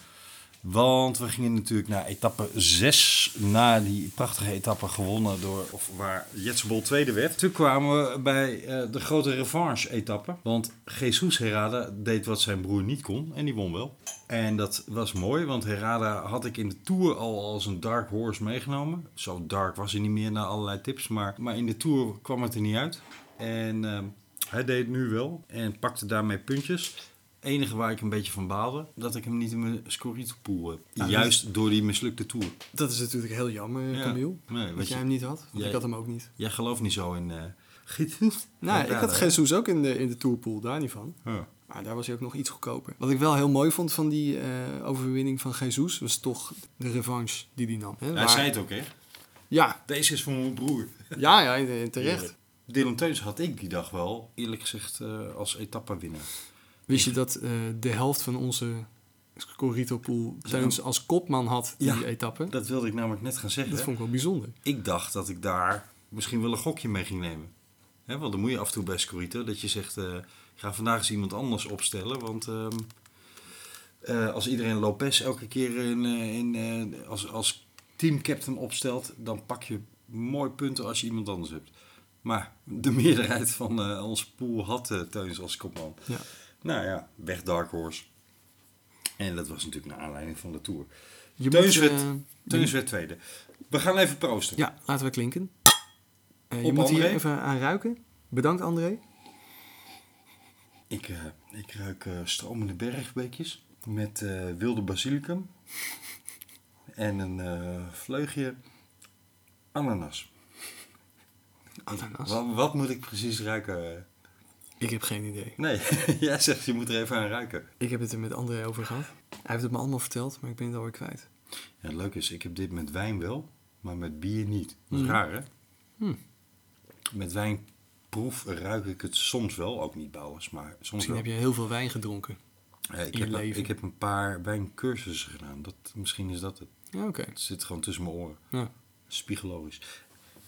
Want we gingen natuurlijk naar etappe 6. Na die prachtige etappe gewonnen door, of waar Jetsebol tweede werd. Toen kwamen we bij eh, de grote revanche-etappe. Want Jesus Herrada deed wat zijn broer niet kon en die won wel. En dat was mooi, want Herrada had ik in de Tour al als een dark horse meegenomen. Zo dark was hij niet meer na allerlei tips, maar, maar in de Tour kwam het er niet uit. En ehm, hij deed het nu wel en pakte daarmee puntjes. Enige waar ik een beetje van baalde, dat ik hem niet in mijn Scorito-pool heb. Ja, Juist door die mislukte Tour. Dat is natuurlijk heel jammer, Ja. Camille. Nee, Dat jij hem niet had, want jij- ik had hem ook niet. jij gelooft niet zo in... Nou, ik had Jesus ook in de, in de tourpool, daar niet van. Ja. Maar daar was hij ook nog iets goedkoper. Wat ik wel heel mooi vond van die eh, overwinning van Jesus, was toch de revanche die hij nam. Hè? Hij Waar- zei het ook, hè? Ja, Deze is voor mijn broer. ja, ja, terecht. Dylan Teuns had ik die dag wel, eerlijk gezegd, eh, als etappewinnaar. Wist je dat eh, de helft van onze Scorito pool Teuns als kopman had in Ja. die etappe? Dat wilde ik namelijk net gaan zeggen. Dat vond ik wel bijzonder. Ik dacht dat ik daar misschien wel een gokje mee ging nemen. Hè, want dan moet je af en toe bij Scorito dat je zegt, ik ga vandaag eens iemand anders opstellen. Want ehm, eh, als iedereen Lopez elke keer in, in, als, als teamcaptain opstelt, dan pak je mooi punten als je iemand anders hebt. Maar de meerderheid van onze pool had Teuns als kopman. Ja. Nou ja, weg Dark Horse. En dat was natuurlijk naar aanleiding van de Tour. Je moet, werd- eh, werd tweede. We gaan even proosten. Ja, laten we klinken. Eh, je Op moet hier even aan ruiken. Bedankt André. Ik, eh, ik ruik stromende bergbeekjes met wilde basilicum en een vleugje ananas. Ananas. Wat, wat moet ik precies ruiken? Ik heb geen idee. Nee, jij zegt je moet er even aan ruiken. Ik heb het er met André over gehad. Hij heeft het me allemaal verteld, maar ik ben het alweer kwijt. Ja, het leuke is, ik heb dit met wijn wel, maar met bier niet. Dat is Hmm. raar, hè? Hmm. Met wijnproef ruik ik het soms wel, ook niet bouwens, maar soms Misschien wel. heb je heel veel wijn gedronken. Ja, ik, in je heb, leven. ik heb een paar wijncursussen gedaan. Dat, misschien is dat het. Ja, oké. Het zit gewoon tussen mijn oren. Ja.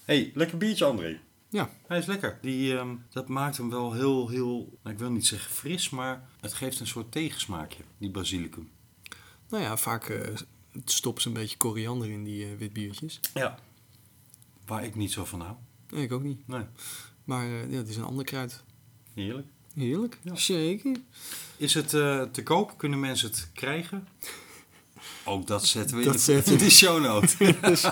Hey, lekker biertje, André. Ja. Hij is lekker. Die, ehm, dat maakt hem wel heel, heel, nou, ik wil niet zeggen fris, maar het geeft een soort tegensmaakje, die basilicum. Nou ja, vaak eh, stoppen ze een beetje koriander in die eh, witbiertjes. Ja. Waar ik niet zo van hou. Nee, ik ook niet. Nee, Maar eh, ja, het is een ander kruid. heerlijk. Heerlijk. Ja. Zeker. Is het te koop? Kunnen mensen het krijgen? Ook dat zetten we Dat in, zetten in we. de show note.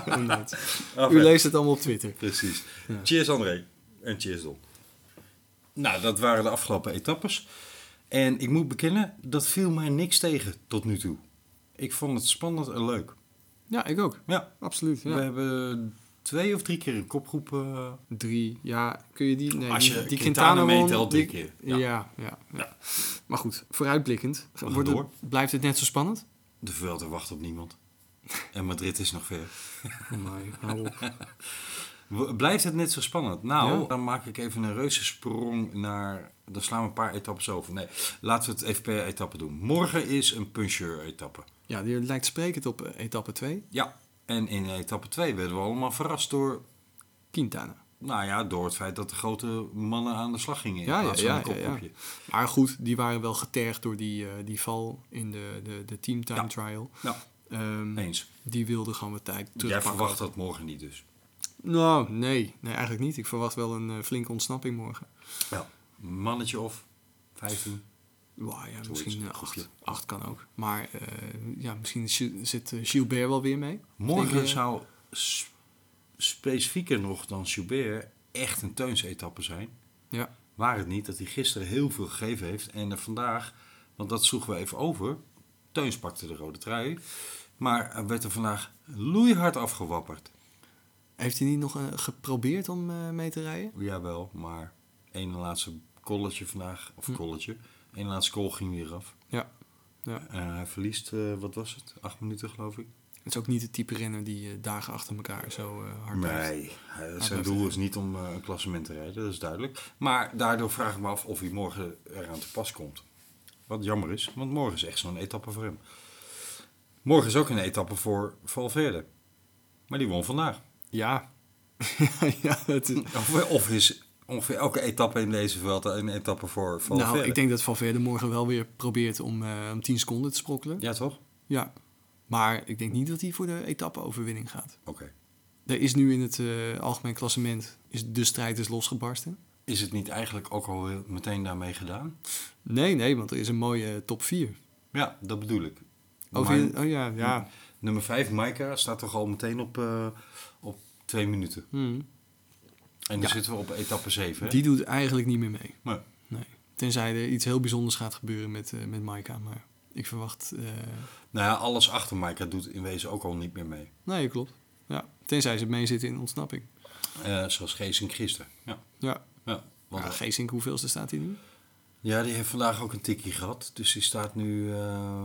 Inderdaad. Enfin, U leest het allemaal op Twitter. Precies. Ja. Cheers André. En cheers Don. Nou, dat waren de afgelopen etappes. En ik moet bekennen, dat viel mij niks tegen tot nu toe. Ik vond het spannend en leuk. Ja, ik ook. Ja, Absoluut. we hebben twee of drie keer een kopgroep. eh, Drie. Ja, kun je die... Nee, Als je die, die Quintana meetelt, drie keer. Ja. Ja. Ja, ja, Maar goed, vooruitblikkend. Wordt het- blijft het net zo spannend? De Vuelta wacht op niemand. En Madrid is nog ver. Oh hou op. Blijft het net zo spannend? Nou, Ja. dan maak ik even een reuze sprong naar... Dan slaan we een paar etappes over. Nee, laten we het even per etappe doen. Morgen is een puncheur-etappe. Ja, die lijkt sprekend op eh, etappe 2. Ja, en in etappe 2 werden we allemaal verrast door... Quintana. Nou ja, door het feit dat de grote mannen aan de slag gingen in Ja, ja, ja, een ja. Maar goed, die waren wel getergd door die, eh, die val in de, de, de team time Ja. trial. Ja, Ehm, eens. Die wilde gewoon wat tijd Jij verwacht dat morgen niet dus. Nou, nee. Nee, eigenlijk niet. Ik verwacht wel een eh, flinke ontsnapping morgen. Ja. Mannetje of 15. Wauw, ja, misschien een eh, acht. Acht kan ook. Maar ja, misschien zi- zit Gilbert wel weer mee. Morgen zou specifieker nog dan Joubert echt een teunsetappe zijn. Ja. Waar het niet dat hij gisteren heel veel gegeven heeft. En er vandaag, want dat sloegen we even over. Teuns pakte de rode trui. Maar er werd er vandaag loeihard afgewapperd. Heeft hij niet nog eh, geprobeerd om eh, mee te rijden? Jawel, maar één laatste kolletje vandaag, of Hm. kolletje. Één laatste kol ging weer af. Ja. ja. En hij verliest, eh, wat was het? Acht minuten geloof ik. Het is ook niet het type renner die eh, dagen achter elkaar zo eh, hard. Nee, hij- zijn blijft doel is niet om eh, een klassement te rijden, dat is duidelijk. Maar daardoor vraag ik me af of hij morgen eraan te pas komt. Wat jammer is, want morgen is echt zo'n etappe voor hem. Morgen is ook een etappe voor Valverde. Maar die won vandaag. Ja. ja, het is... Of, of is ongeveer elke etappe in deze veld een etappe voor Valverde. Nou, ik denk dat Valverde morgen wel weer probeert om, eh, om 10 seconden te sprokkelen. Ja, toch? Ja. Maar ik denk niet dat hij voor de etappe-overwinning gaat. Oké. Er is nu in het eh, algemeen klassement is de strijd is losgebarsten. Is het niet eigenlijk ook al meteen daarmee gedaan? Nee, nee, want er is een mooie top 4. Ja, dat bedoel ik. Oh, Maar- vind je- oh ja, ja. Nummer 5, Maika, staat toch al meteen op, eh, op twee minuten. Hmm. En dan Ja. zitten we op etappe 7. Hè? Die doet eigenlijk niet meer mee. Nee. Nee. Tenzij er iets heel bijzonders gaat gebeuren met, eh met Maika. Maar ik verwacht... eh, Nou ja, alles achter Maika doet in wezen ook al niet meer mee. Nee, klopt. Ja. Tenzij ze mee zitten in ontsnapping. Eh, zoals Geesink gisteren. Ja. Ja. Ja. Want, Geesink, hoeveelste staat hij nu? ja, die heeft vandaag ook een tikkie gehad. Dus die staat nu uh,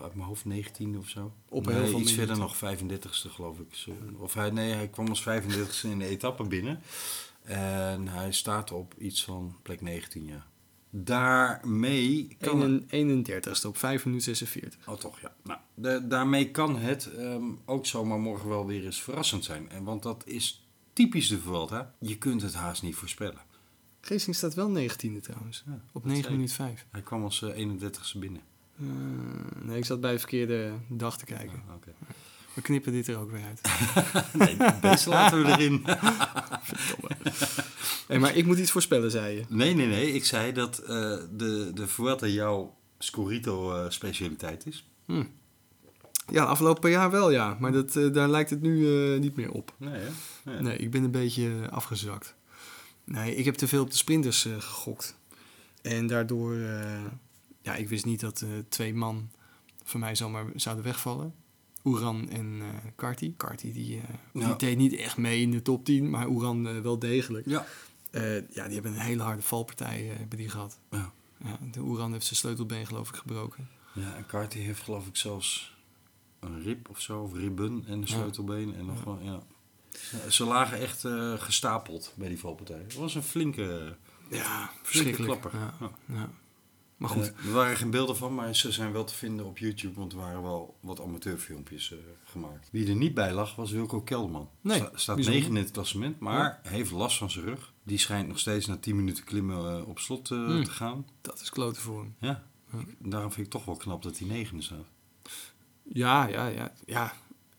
uit mijn hoofd 19 of zo. Op nee, heel veel iets verder nog 35ste geloof ik. Zo. Of hij, nee, hij kwam als 35ste in de etappe binnen. En hij staat op iets van plek 19, ja. Daarmee kan... 31ste op 5 minuten 46. Oh, toch, ja. Nou, de- daarmee kan het ehm, ook zomaar morgen wel weer eens verrassend zijn. En, want dat is typisch de Vuelta. Je kunt het haast niet voorspellen. Geesink staat wel 19e trouwens. Ja, Op dat 9 zei ik. minuten 5. Hij kwam als eh, 31ste binnen. Eh, nee, ik zat bij de verkeerde dag te kijken. Ah, Oké. We knippen dit er ook weer uit. Nee, deze laten we erin. hey, maar ik moet iets voorspellen, zei je. Nee, nee, nee. Ik zei dat eh, de, de Vuelta jouw Scorito-specialiteit is. Hm. Ja, afgelopen jaar wel, ja. Maar dat, eh, daar lijkt het nu eh, niet meer op. Nee, hè? Nee. Nee, ik ben een beetje afgezakt. Nee, ik heb te veel op de sprinters eh, gegokt. En daardoor, eh, ja, ik wist niet dat eh, twee man van mij zomaar zouden wegvallen. Oeran en eh Carty. Carty die, eh, die deed niet echt mee in de top 10, maar Oeran eh, wel degelijk. Ja. Eh, ja, die hebben een hele harde valpartij eh, hebben die gehad. Ja. Ja, de Oeran heeft zijn sleutelbeen geloof ik gebroken. Ja, en Carty heeft geloof ik zelfs een rib of zo, of ribben en een sleutelbeen. En nog wel, ja. Ze- lagen echt eh, gestapeld bij die valpartij. Het was een flinke, Ja, flinke verschrikkelijk. klapper. Ja, Ja. ja. Maar goed, Eh, er waren geen beelden van, maar ze zijn wel te vinden op YouTube, want er waren wel wat amateurfilmpjes eh, gemaakt. Wie er niet bij lag was Wilco Kelderman. Nee, Sta- staat bijzonder. 9 in het klassement, maar heeft last van zijn rug. Die schijnt nog steeds na 10 minuten klimmen eh, op slot Hmm. te gaan. dat is kloten voor hem. Ja. Ja. Daarom vind ik toch wel knap dat hij 9 staat. Ja, ja, ja. ja.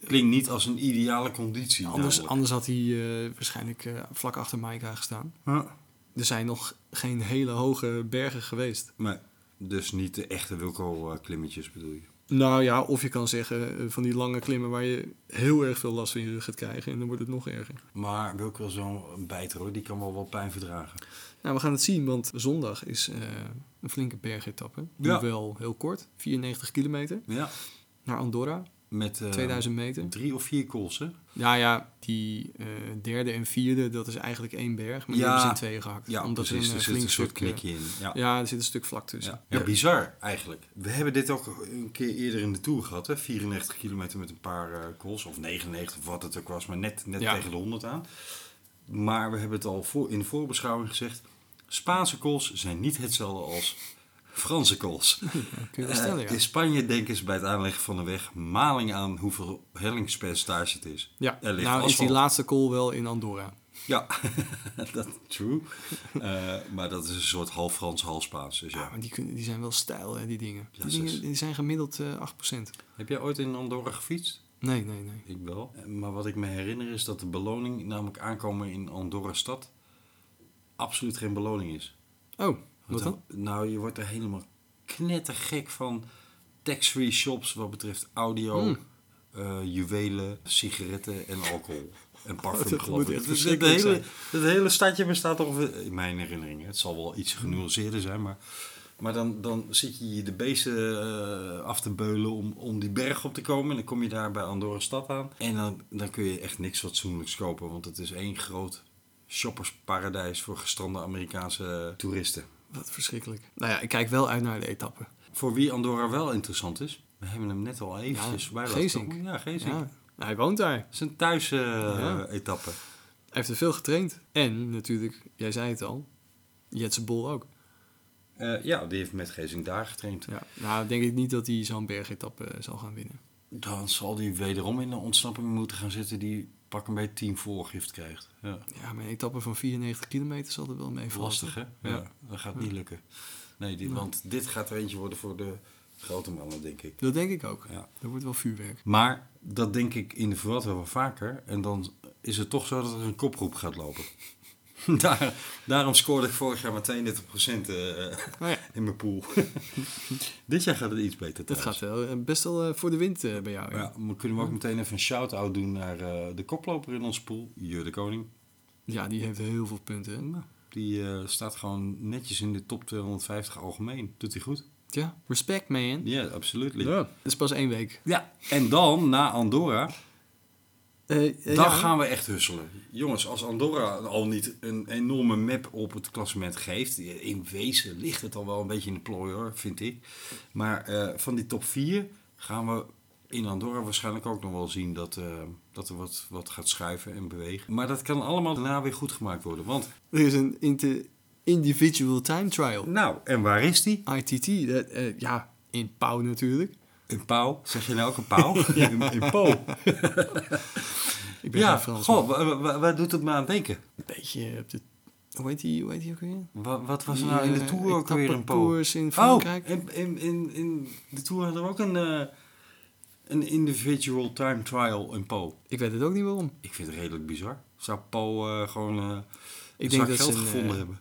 Klinkt niet als een ideale conditie. Anders, anders had hij waarschijnlijk vlak achter Maika gestaan. Ja. Er zijn nog geen hele hoge bergen geweest. Maar dus niet de echte Wilco-klimmetjes bedoel je? Nou ja, of je kan zeggen eh, van die lange klimmen waar je heel erg veel last van je rug gaat krijgen. En dan wordt het nog erger. Maar Wilco is zo'n bijter hoor, die kan wel wat pijn verdragen. Nou, we gaan het zien, want zondag is eh, een flinke bergetappe. Ja. Wel heel kort, 94 kilometer, Ja. naar Andorra, Met eh, 2000 meter. drie of vier calls hè? Ja, ja, die eh, derde en vierde, dat is eigenlijk één berg. Maar die hebben ze in tweeën gehakt. Ja, omdat precies. er Er een, zit flink een soort stuk, eh, knikje in. Ja. Ja, er zit een stuk vlak tussen. Ja. ja, bizar eigenlijk. We hebben dit ook een keer eerder in de Tour gehad. Hè? 94 kilometer met een paar eh calls. Of 99 of wat het ook was. Maar net, net tegen de 100 aan. Maar we hebben het al voor, in de voorbeschouwing gezegd. Spaanse calls zijn niet hetzelfde als Franse calls. Kun je wel Eh, stellen, ja. In Spanje denken ze bij het aanleggen van de weg maling aan hoeveel hellingspercentage het is. Ja, er ligt nou is die laatste call wel in Andorra. Ja, dat true. Eh, maar dat is een soort half Frans, half Spaans. Dus Ja, ja. maar die, kunnen, die zijn wel stijl, hè, die dingen. Ja, die, zes. dingen die zijn gemiddeld eh 8%. Heb jij ooit in Andorra gefietst? Nee, nee, nee. Ik wel. Eh, Maar wat ik me herinner is dat de beloning, namelijk aankomen in Andorra stad, absoluut geen beloning is. Oh, wat Want dan? Nou, je wordt er helemaal knettergek van tax-free shops wat betreft audio, eh, juwelen, sigaretten en alcohol. En parfum, geloof ik. echt Het- hele, het hele stadje bestaat toch, in mijn herinnering, het zal wel iets genuanceerder zijn, maar, maar dan, dan zit je je de beesten eh, af te beulen om, om die berg op te komen. En dan kom je daar bij Andorra stad aan. En dan, dan kun je echt niks fatsoenlijks kopen, want het is één groot shoppersparadijs voor gestrande Amerikaanse toeristen. Wat verschrikkelijk. Nou ja, ik kijk wel uit naar de etappe. Voor wie Andorra wel interessant is, we hebben hem net al eventjes Ja, bij Geesink. Ja, Geesink. Ja, hij woont daar. Het is een thuis eh, Ja. Hij heeft er veel getraind. En natuurlijk, jij zei het al, Jetse Bol ook. Eh, ja, die heeft met Geesink daar getraind. Ja. Nou, denk ik niet dat hij zo'n bergetappe eh, zal gaan winnen. Dan zal die wederom in de ontsnapping moeten gaan zitten die pak een beetje team voorgift krijgt. Ja. Ja, maar een etappe van 94 kilometer zal er wel mee. Lastig hè? Ja, Ja. dat gaat niet lukken. Nee, die, want dit gaat er eentje worden voor de grote mannen, denk ik. Dat denk ik ook. Ja. Dat wordt wel vuurwerk. Maar dat denk ik in de verwad wel vaker. En dan is het toch zo dat er een kopgroep gaat lopen. Daar, daarom scoorde ik vorig jaar maar 32% eh, Maar ja, in mijn pool. Dit jaar gaat het iets beter dat gaat wel best wel eh, voor de wind eh, bij jou. Ja. Ja, maar kunnen we ook meteen even een shout-out doen naar de koploper in onze pool, Jur de Koning. ja, die heeft heel veel punten. Nou, die staat gewoon netjes in de top 250 algemeen. Doet hij goed? Ja, respect man. Ja, absoluut. Dat is pas één week. Ja, en dan na Andorra, Eh, dan gaan we echt husselen. Jongens, als Andorra al niet een enorme map op het klassement geeft, in wezen ligt het al wel een beetje in de plooi hoor, vind ik. Maar eh, van die top 4 gaan we in Andorra waarschijnlijk ook nog wel zien dat, dat er wat, wat gaat schuiven en bewegen. Maar dat kan allemaal daarna weer goed gemaakt worden. Want, Er is een inter- individual time trial. nou, en waar is die? ITT, dat, ja, in Pauw natuurlijk. In Pauw. Zeg je nou ook een Pauw? in, in Po. Ik ben Ja, Frans. goh, wa- wa- waar doet het me aan denken? Een beetje op de... Hoe heet die, hoe heet die ook weer? Wat, wat was er nou in de eh, Tour ook weer een etappekoers in Frankrijk. Oh, in, in, in, in de Tour hadden we ook een, eh, een individual time trial in Po. Ik weet het ook niet waarom. Ik vind het redelijk bizar. Zou Po eh, gewoon eh Ik denk dat geld ze een, gevonden hebben?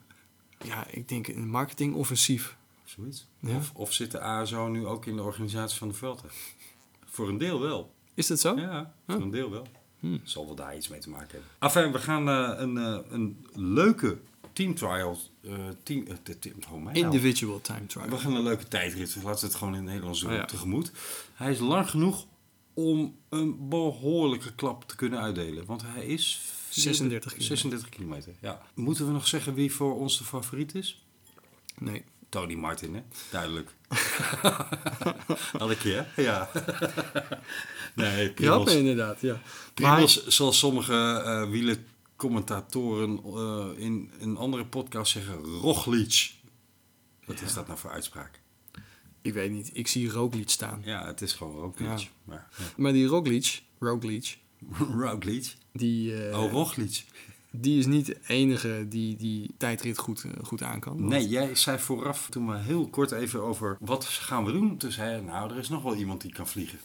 Ja, ik denk een marketingoffensief. Zoiets. Ja. Of, of zit de ASO nu ook in de organisatie van de Vuelta? Voor een deel wel. Is dat zo? Ja, voor Huh. een deel wel. Hm. Zal wel daar iets mee te maken hebben. Enfin, we gaan eh, een, eh, een leuke team trial... eh team, oh. Individual time trial. We gaan een leuke tijdrit. Laten we het gewoon in het Nederlands doen. Oh ja. Tegemoet. Hij is lang genoeg om een behoorlijke klap te kunnen uitdelen. Want hij is... 36 kilometer. 36 kilometer, ja. Moeten we nog zeggen wie voor ons de favoriet is? Nee. Tony Martin, hè? Duidelijk. Had ik je, hè? Ja. nee, inderdaad, ja. Primoz, zoals sommere eh wielercommentatoren eh, in een andere podcast zeggen, Roglic. Wat is dat nou voor uitspraak? Ik weet niet, ik zie Roglic staan. Ja, het is gewoon Roglic. Ja. Maar, ja. Maar die Roglic, Roglic, Roglic? die, eh, Oh, Roglic. Die is niet de enige die die tijdrit goed, eh, goed aan kan. Want- Nee, jij zei vooraf, toen we heel kort even over wat gaan we doen. Toen zei je, nou, er is nog wel iemand die kan vliegen.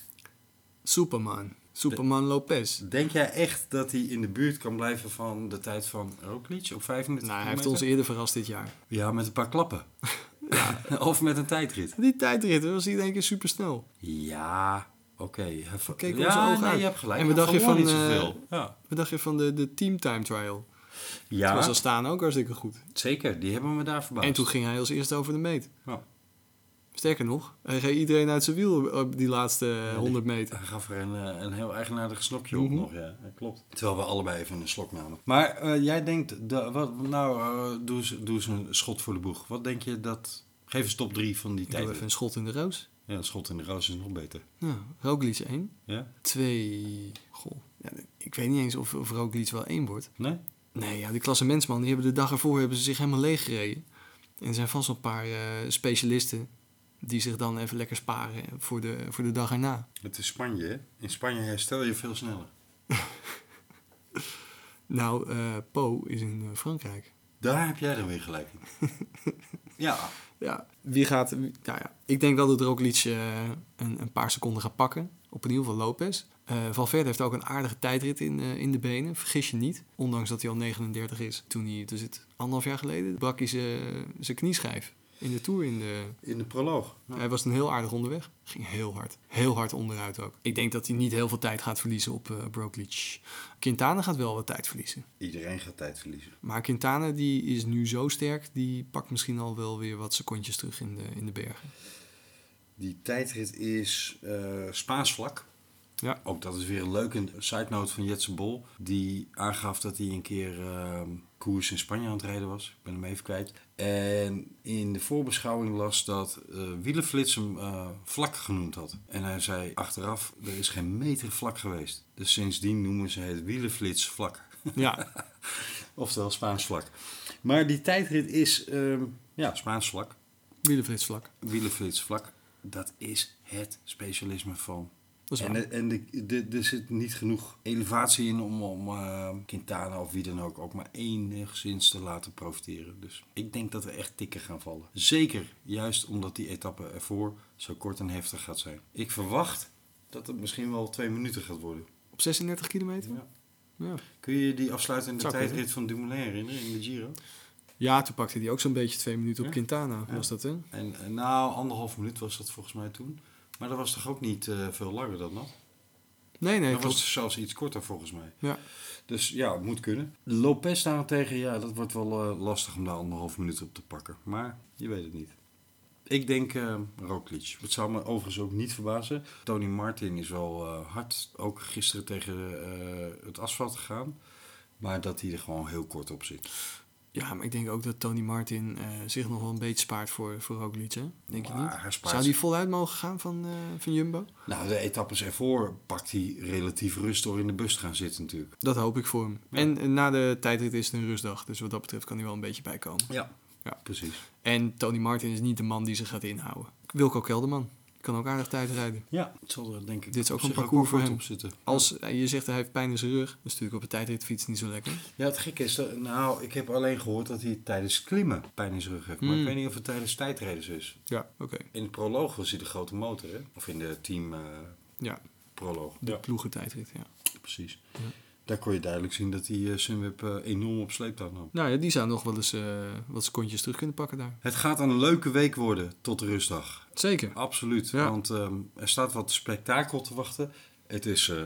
Superman. Superman Lopez. Denk jij echt dat hij in de buurt kan blijven van de tijd van Roglic op 35 Nou, hij heeft ons eerder verrast dit jaar. Ja, met een paar klappen. of met een tijdrit. Die tijdrit was hij denk ik super snel. Ja, oké. Ja, onze ogen nee, uit. je hebt gelijk. En wat Hij dacht je verloor van, niet eh, zoveel. Ja, Wat dacht je van de, de team time trial? ja Toen was al staan ook hartstikke goed. zeker. Die hebben me daar verbaasd. En toen ging hij als eerste over de meet. Ja. Sterker nog, hij reed iedereen uit zijn wiel op die laatste eh, die- 100 meter. Hij gaf er een, eh, een heel eigenaardig slokje op Mhm. nog, ja. Klopt. Terwijl we allebei even een slok namen. Maar eh, jij denkt, de, wat, nou, eh, doe, eens, doe eens een schot voor de boeg. Wat denk je dat... Geef eens top 3 van die doe tijd. even een schot in de roos. Ja, schot in de roos is nog beter. Ja, Roglic 1. Ja? 2. Goh, ja, ik weet niet eens of, of Roglic wel 1 wordt. Nee? Nee, ja, die klassementsman, die hebben de dag ervoor hebben ze zich helemaal leeg gereden. En er zijn vast wel een paar eh, specialisten die zich dan even lekker sparen voor de, voor de dag erna. Het is Spanje, hè? In Spanje herstel je veel sneller. Nou, eh Po is in eh, Frankrijk. Daar heb jij dan weer gelijk in. ja, Ja, wie gaat... nou ja, ik denk wel dat Roglic eh, een, een paar seconden gaat pakken. Op in ieder geval Lopez. Eh Valverde heeft ook een aardige tijdrit in, eh, in de benen. Vergis je niet. Ondanks dat hij al 39 is. Toen hij, dus het anderhalf jaar geleden, brak hij zijn knieschijf. In de Tour. In de, in de proloog. Ja. Hij was een heel aardig onderweg. Ging heel hard. Heel hard onderuit ook. Ik denk dat hij niet heel veel tijd gaat verliezen op Roglic. Quintana gaat wel wat tijd verliezen. Iedereen gaat tijd verliezen. Maar Quintana die is nu zo sterk, die pakt misschien al wel weer wat secondjes terug in de, in de bergen. Die tijdrit is eh Spaans vlak. Ja. Ook dat is weer een leuke side note van Jetse Bol. Die aangaf dat hij een keer ehm, koers in Spanje aan het rijden was. Ik ben hem even kwijt. En in de voorbeschouwing las dat eh Wielenflits hem eh, vlak genoemd had. En hij zei achteraf, er is geen meter vlak geweest. Dus sindsdien noemen ze het Wielenflits vlak. Ja, Oftewel Spaans vlak. Maar die tijdrit is ehm, ja, Spaans vlak. wielenflitsvlak. Wielenflits vlak. Dat is het specialisme van en er- en de, de, er zit niet genoeg elevatie in om, om eh, Quintana of wie dan ook ook maar enigszins te laten profiteren. Dus ik denk dat er echt tikken gaan vallen. Zeker, juist omdat die etappe ervoor zo kort en heftig gaat zijn. Ik verwacht dat het misschien wel twee minuten gaat worden. Op 36 kilometer? Ja. Ja. Kun je die afsluitende Zou kunnen. tijdrit van Dumoulin herinneren in de Giro? Ja, toen pakte hij ook zo'n beetje twee minuten op Ja. Quintana, Ja. was dat hè? En, en nou, anderhalf minuut was dat volgens mij toen. Maar dat was toch ook niet eh, veel langer dan dat? Nee, nee, dat was zelfs iets korter volgens mij. Ja. Dus ja, het moet kunnen. Lopez daarentegen, ja, dat wordt wel eh, lastig om daar anderhalf minuut op te pakken. Maar je weet het niet. Ik denk eh Roglic. Het zou me overigens ook niet verbazen. Tony Martin is wel hard, ook gisteren tegen het asfalt gegaan. Maar dat hij er gewoon heel kort op zit. Ja, maar ik denk ook dat Tony Martin eh, zich nog wel een beetje spaart voor, voor Roglic, hè? Denk je niet? hij Zou die voluit mogen gaan van, eh, van Jumbo? Nou, de etappes ervoor pakt hij relatief rust door in de bus te gaan zitten natuurlijk. Dat hoop ik voor hem. Ja. En na de tijdrit is het een rustdag, dus wat dat betreft kan hij wel een beetje bijkomen. Ja, Ja. precies. En Tony Martin is niet de man die zich gaat inhouden. Wilco Kelderman kan ook aardig tijd rijden. Ja, het zal er denk ik Dit is ook op een parcours voor hem. op zitten. Als eh, je zegt hij heeft pijn in zijn rug, dat is natuurlijk op een tijdritfiets niet zo lekker. Ja, het gekke is, dat, nou, ik heb alleen gehoord dat hij tijdens klimmen pijn in zijn rug heeft. Maar Mm. ik weet niet of het tijdens tijdrijders is. Ja, oké. In het proloog was hij de grote motor, hè? Of in de team eh, Ja, proloog. de ploegentijdrit, ja. precies. Ja. Daar kon je duidelijk zien dat hij uh, Sunweb eh, enorm op sleeptouw nam. Nou ja, die zou nog wel eens eh, wat secondjes terug kunnen pakken daar. Het gaat een leuke week worden tot de rustdag. Zeker. Absoluut, Ja. want ehm, er staat wat spektakel te wachten. Het is eh,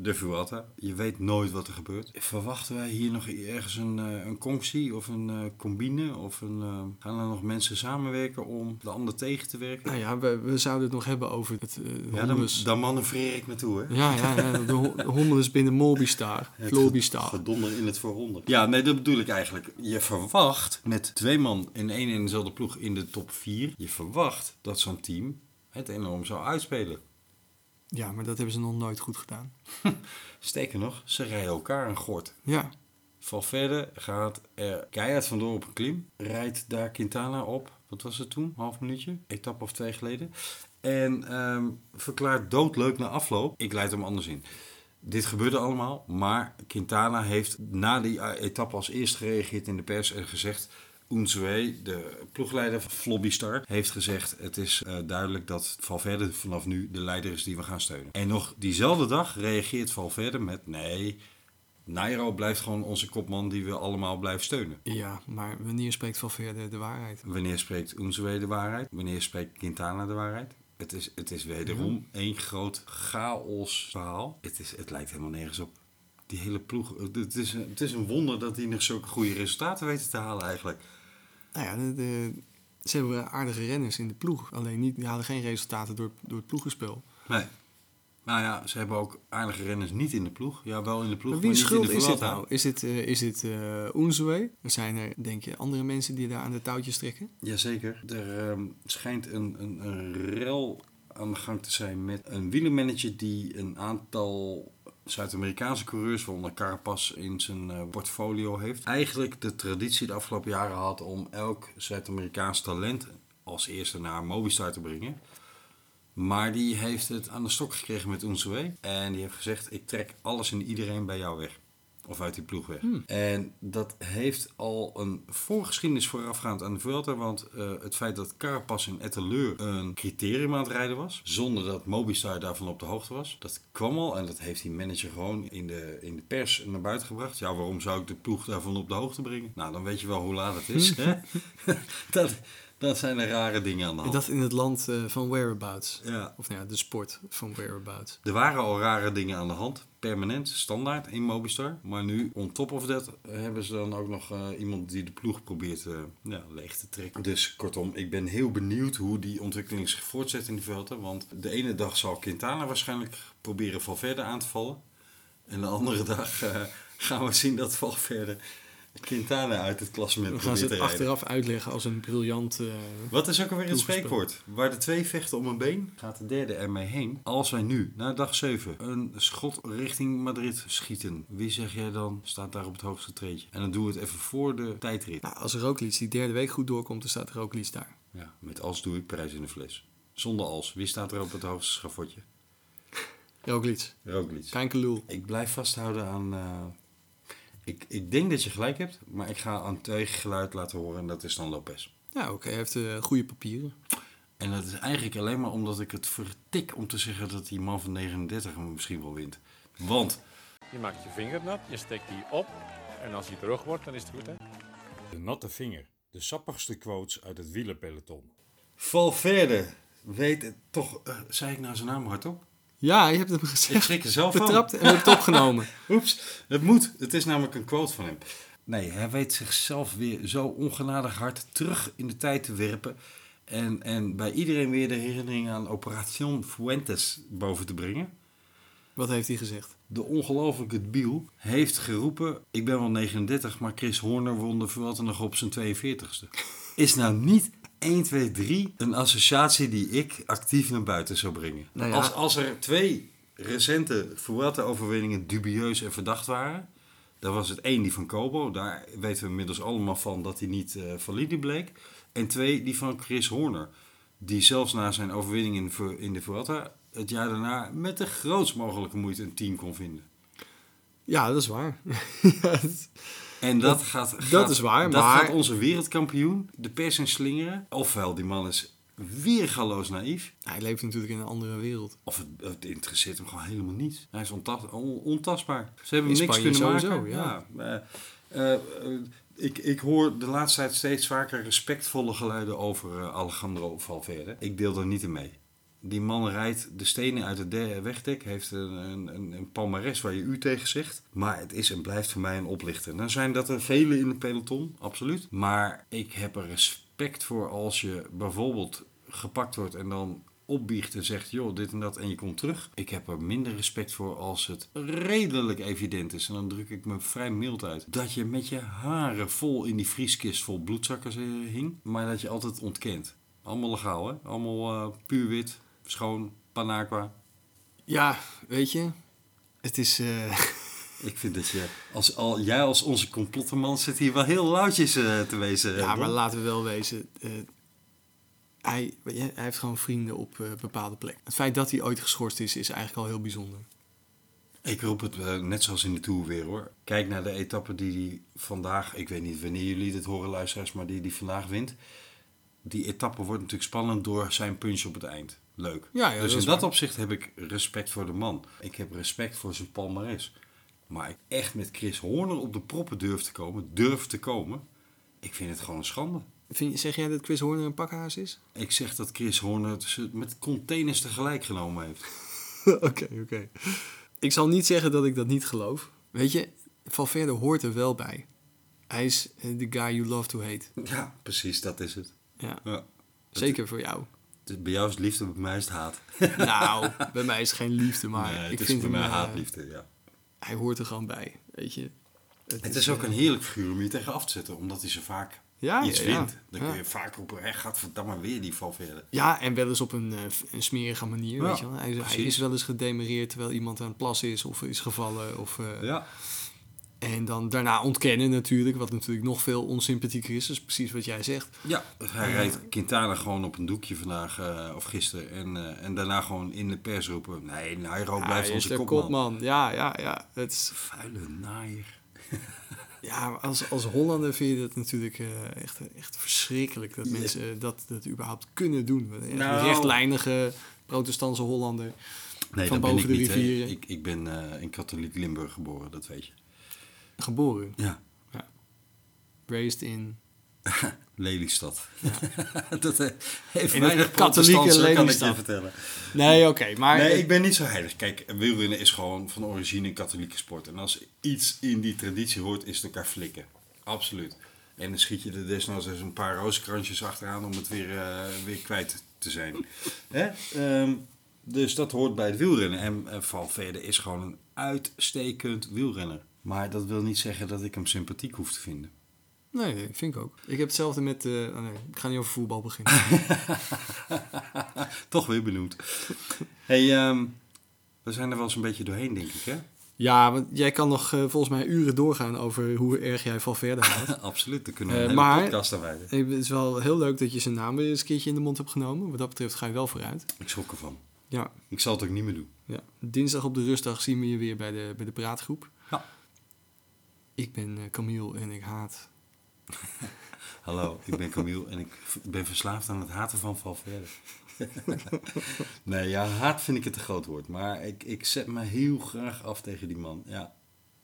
de Vuelta. Je weet nooit wat er gebeurt. Verwachten wij hier nog ergens een, eh, een conctie of een eh, combine? Of een, eh, gaan er nog mensen samenwerken om de ander tegen te werken? Nou ja, we, we zouden het nog hebben over het uh, Ja, dan, dan manoeuvreer ik naartoe, hè? Ja, ja, ja de, ho- de Hommelus binnen Molbistar. Flobistar. Gedonder in het voorronde. Ja, nee, dat bedoel ik eigenlijk. Je verwacht met twee man in één en dezelfde ploeg in de top 4. Je verwacht dat zo'n team het enorm zou uitspelen. Ja, maar dat hebben ze nog nooit goed gedaan. Sterker nog, ze rijden elkaar een gort. Ja, Valverde gaat er keihard vandoor op een klim. Rijdt daar Quintana op. Wat was het toen? Half minuutje? Etappe of twee geleden. En ehm, verklaart doodleuk na afloop. Ik leid hem anders in. Dit gebeurde allemaal, maar Quintana heeft na die eh, etappe als eerst gereageerd in de pers en gezegd... Unzue, de ploegleider van Flobbystar, heeft gezegd... het is eh, duidelijk dat Valverde vanaf nu de leider is die we gaan steunen. En nog diezelfde dag reageert Valverde met... nee, Nairo blijft gewoon onze kopman die we allemaal blijven steunen. ja, maar wanneer spreekt Valverde de waarheid? Wanneer spreekt Unzue de waarheid? Wanneer spreekt Quintana de waarheid? Het is, het is wederom één groot chaos verhaal. Het, is, het lijkt helemaal nergens op. Die hele ploeg. Het is, het is een wonder dat die nog zulke goede resultaten weten te halen eigenlijk. Nou ja, de, de- ze hebben aardige renners in de ploeg. Alleen niet, die halen geen resultaten door, door het ploegenspel. Nee. Nou ja, ze hebben ook aardige renners niet in de ploeg. Ja, wel in de ploeg, Maar maar, wie niet schuld in de is dit nou? Is dit, is dit eh Unzue? Zijn er, denk je, andere mensen die daar aan de touwtjes trekken? Jazeker. Er ehm, schijnt een, een, een rel aan de gang te zijn met een wielermanager die een aantal Zuid-Amerikaanse coureurs, waaronder Carapaz, in zijn eh, portfolio heeft. Eigenlijk de traditie de afgelopen jaren had om elk Zuid-Amerikaans talent als eerste naar Movistar te brengen. Maar die heeft het aan de stok gekregen met Unzue. En die heeft gezegd, ik trek alles en iedereen bij jou weg. Of uit die ploeg weg. En dat heeft al een voorgeschiedenis voorafgaand aan de Vuelta. Want eh, het feit dat Carapaz in Etteleur een criterium aan het rijden was. Zonder dat Mobistar daarvan op de hoogte was. Dat kwam al en dat heeft die manager gewoon in de, in de pers naar buiten gebracht. Ja, waarom zou ik de ploeg daarvan op de hoogte brengen? Nou, dan weet je wel hoe laat het is. hè? dat, dat zijn er rare dingen aan de hand. dat in het land eh, van whereabouts. Ja. Of nou ja, de sport van whereabouts. Er waren al rare dingen aan de hand. Permanent, standaard in Mobistar. Maar nu, on top of that, hebben ze dan ook nog eh, iemand die de ploeg probeert eh, ja, leeg te trekken. Dus kortom, ik ben heel benieuwd hoe die ontwikkeling zich voortzet in de velden. Want de ene dag zal Quintana waarschijnlijk proberen Valverde aan te vallen. En de andere dag gaan we zien dat Valverde Quintana uit het klassement We gaan ze het achteraf uitleggen als een briljant... eh, Wat is ook alweer het spreekwoord? Waar de twee vechten om een been, gaat de derde ermee heen. Als wij nu, na dag 7, een schot richting Madrid schieten, wie zeg jij dan staat daar op het hoogste treedje? En dan doen we het even voor de tijdrit. nou, als Roglic die derde week goed doorkomt, dan staat Roglic daar. Ja, met als doe ik prijs in de fles. Zonder als. Wie staat er op het hoogste schafotje? Roglic. Roglic. Kijken lul. Ik blijf vasthouden aan... eh, ik, ik denk dat je gelijk hebt, maar ik ga een tegengeluid laten horen en dat is dan Lopez. Ja, oké. Hij heeft eh, goede papieren. En dat is eigenlijk alleen maar omdat ik het vertik om te zeggen dat die man van 39 hem misschien wel wint. Want Je maakt je vinger nat, je steekt die op en als die droog wordt, dan is het goed hè. De natte vinger. De sappigste quotes uit het wielerpeloton. Valverde weet het toch, eh, zei ik nou zijn naam hardop? Ja, je hebt hem Ik gezegd. schrik er zelf van. Betrapt en hebt het opgenomen. Oeps, het moet. Het is namelijk een quote van hem. Nee, hij weet zichzelf weer zo ongenadig hard terug in de tijd te werpen. En, en bij iedereen weer de herinnering aan Operation Fuentes boven te brengen. Wat heeft hij gezegd? De ongelofelijke Biel heeft geroepen... Ik ben wel 39, maar Chris Horner won de Vuelta nog op zijn 42ste. Is nou niet 1, 2, 3 een associatie die ik actief naar buiten zou brengen. Nou ja. als, als er twee recente Vuelta-overwinningen dubieus en verdacht waren... Dan was het één die van Kobo. Daar weten we inmiddels allemaal van dat hij niet eh, valide bleek. En twee die van Chris Horner. Die zelfs na zijn overwinning in in de Vuelta... het jaar daarna met de grootst mogelijke moeite een team kon vinden. Ja, dat is waar. Ja, En dat, gaat, dat is waar, Dat maar- gaat onze wereldkampioen de pers in slingeren. Ofwel, die man is weergaloos naïef. hij leeft natuurlijk in een andere wereld. Of het, het interesseert hem gewoon helemaal niet. Hij is ontas- on- ontastbaar. Ze hebben hem niks kunnen sowieso, maken. ja. Ja, eh, eh, ik, ik hoor de laatste tijd steeds vaker respectvolle geluiden over eh, Alejandro Valverde. Ik deel daar niet in mee. Die man rijdt de stenen uit het de- wegdek, heeft een, een, een, palmares waar je u tegen zegt. Maar het is en blijft voor mij een oplichter. Nou zijn dat er vele in het peloton, absoluut. Maar ik heb er respect voor als je bijvoorbeeld gepakt wordt en dan opbiecht en zegt, joh, dit en dat, en je komt terug. Ik heb er minder respect voor als het redelijk evident is. En dan druk ik me vrij mild uit. Dat je met je haren vol in die vrieskist vol bloedzakken eh, hing, maar dat je altijd ontkent. Allemaal legaal, hè? Allemaal eh, puur wit, schoon, panaqua. Ja, weet je, het is... eh, Ik vind dat je, als, al, jij als onze complottenman zit hier wel heel lauwtjes eh, te wezen. ja, Don. maar laten we wel wezen. eh, hij, weet je, hij heeft gewoon vrienden op eh, bepaalde plekken. Het feit dat hij ooit geschorst is, is eigenlijk al heel bijzonder. Ik roep het net zoals in de Tour weer hoor. Kijk naar de etappe die hij vandaag, ik weet niet wanneer jullie dit horen luisteraars, maar die hij vandaag wint. Die etappe wordt natuurlijk spannend door zijn punch op het eind. Leuk. Ja, ja, dus dat in dat waar. opzicht heb ik respect voor de man. Ik heb respect voor zijn palmares. Maar ik echt met Chris Horner op de proppen durf te komen, durf te komen. Ik vind het gewoon een schande. Vind, zeg jij dat Chris Horner een pakhaas is? Ik zeg dat Chris Horner ze met containers tegelijk genomen heeft. Oké, oké. Ik zal niet zeggen dat ik dat niet geloof. Weet je, Valverde hoort er wel bij. Hij is eh, the guy you love to hate. Ja, precies, dat is het. Ja, Ja. zeker voor jou. Bij jou is het liefde, bij mij is het haat. nou, bij mij is het geen liefde, maar nee, ik is vind bij hem, mij eh, haatliefde, ja. hij hoort er gewoon bij, weet je. Het is ook eh, een heerlijk figuur om je tegen af te zetten, omdat hij zo vaak ja, iets ja, ja. wint. Dan kun Ja. je vaak roepen, hé, gaat verdamme weer die Valverde. Ja, en wel eens op een, eh, een smerige manier, Ja, weet je wel. Hij, is wel eens gedemereerd terwijl iemand aan het plassen is of is gevallen. Of, Ja. En dan daarna ontkennen natuurlijk, wat natuurlijk nog veel onsympathieker is. Dat is precies wat jij zegt. Ja, hij rijdt Quintana gewoon op een doekje vandaag eh, of gisteren. En, eh, en daarna gewoon in de pers roepen, nee, Nairo Ja, blijft onze kopman. kopman. Ja, ja, ja. Het is, Vuile naaier. ja, maar als, als Hollander vind je dat natuurlijk eh, echt, echt verschrikkelijk dat mensen dat, dat überhaupt kunnen doen. Echt Nou. Een rechtlijnige protestantse Hollander. Nee, Van dat ben boven ik de niet. Ik, ik ben eh, in katholiek Limburg geboren, dat weet je. Geboren, Ja, raised in... Lelystad. dat eh, heeft In weinig katholieke protestants, kan ik je Lelystad. vertellen. Nee, oké, maar... Nee, ik ben niet zo heilig. Kijk, wielrennen is gewoon van origine een katholieke sport. En als iets in die traditie hoort, is het elkaar flikken. Absoluut. En dan schiet je er desnoods eens een paar rozenkrantjes achteraan om het weer, eh, weer kwijt te zijn. Hè? Ehm, dus dat hoort bij het wielrennen. En uh, Valverde is gewoon een uitstekend wielrenner. Maar dat wil niet zeggen dat ik hem sympathiek hoef te vinden. Nee, vind ik ook. Ik heb hetzelfde met... eh, oh nee, ik ga niet over voetbal beginnen. Toch weer benoemd. hey, ehm, we zijn er wel eens een beetje doorheen, denk ik, hè? ja, want jij kan nog eh, volgens mij uren doorgaan over hoe erg jij Valverde haat. Absoluut, daar kunnen we Eh, een maar- podcast aan wijden. Het is wel heel leuk dat je zijn naam weer eens een keertje in de mond hebt genomen. Wat dat betreft ga je wel vooruit. Ik schrok ervan. Ja, Ik zal het ook niet meer doen. ja. Dinsdag op de rustdag zien we je weer bij de, bij de praatgroep. Ja. Ik ben eh, Camille en ik haat. Hallo, ik ben Camille en ik ben verslaafd aan het haten van Valverde. nee, ja, haat vind ik het te groot woord. Maar ik, ik zet me heel graag af tegen die man. Ja.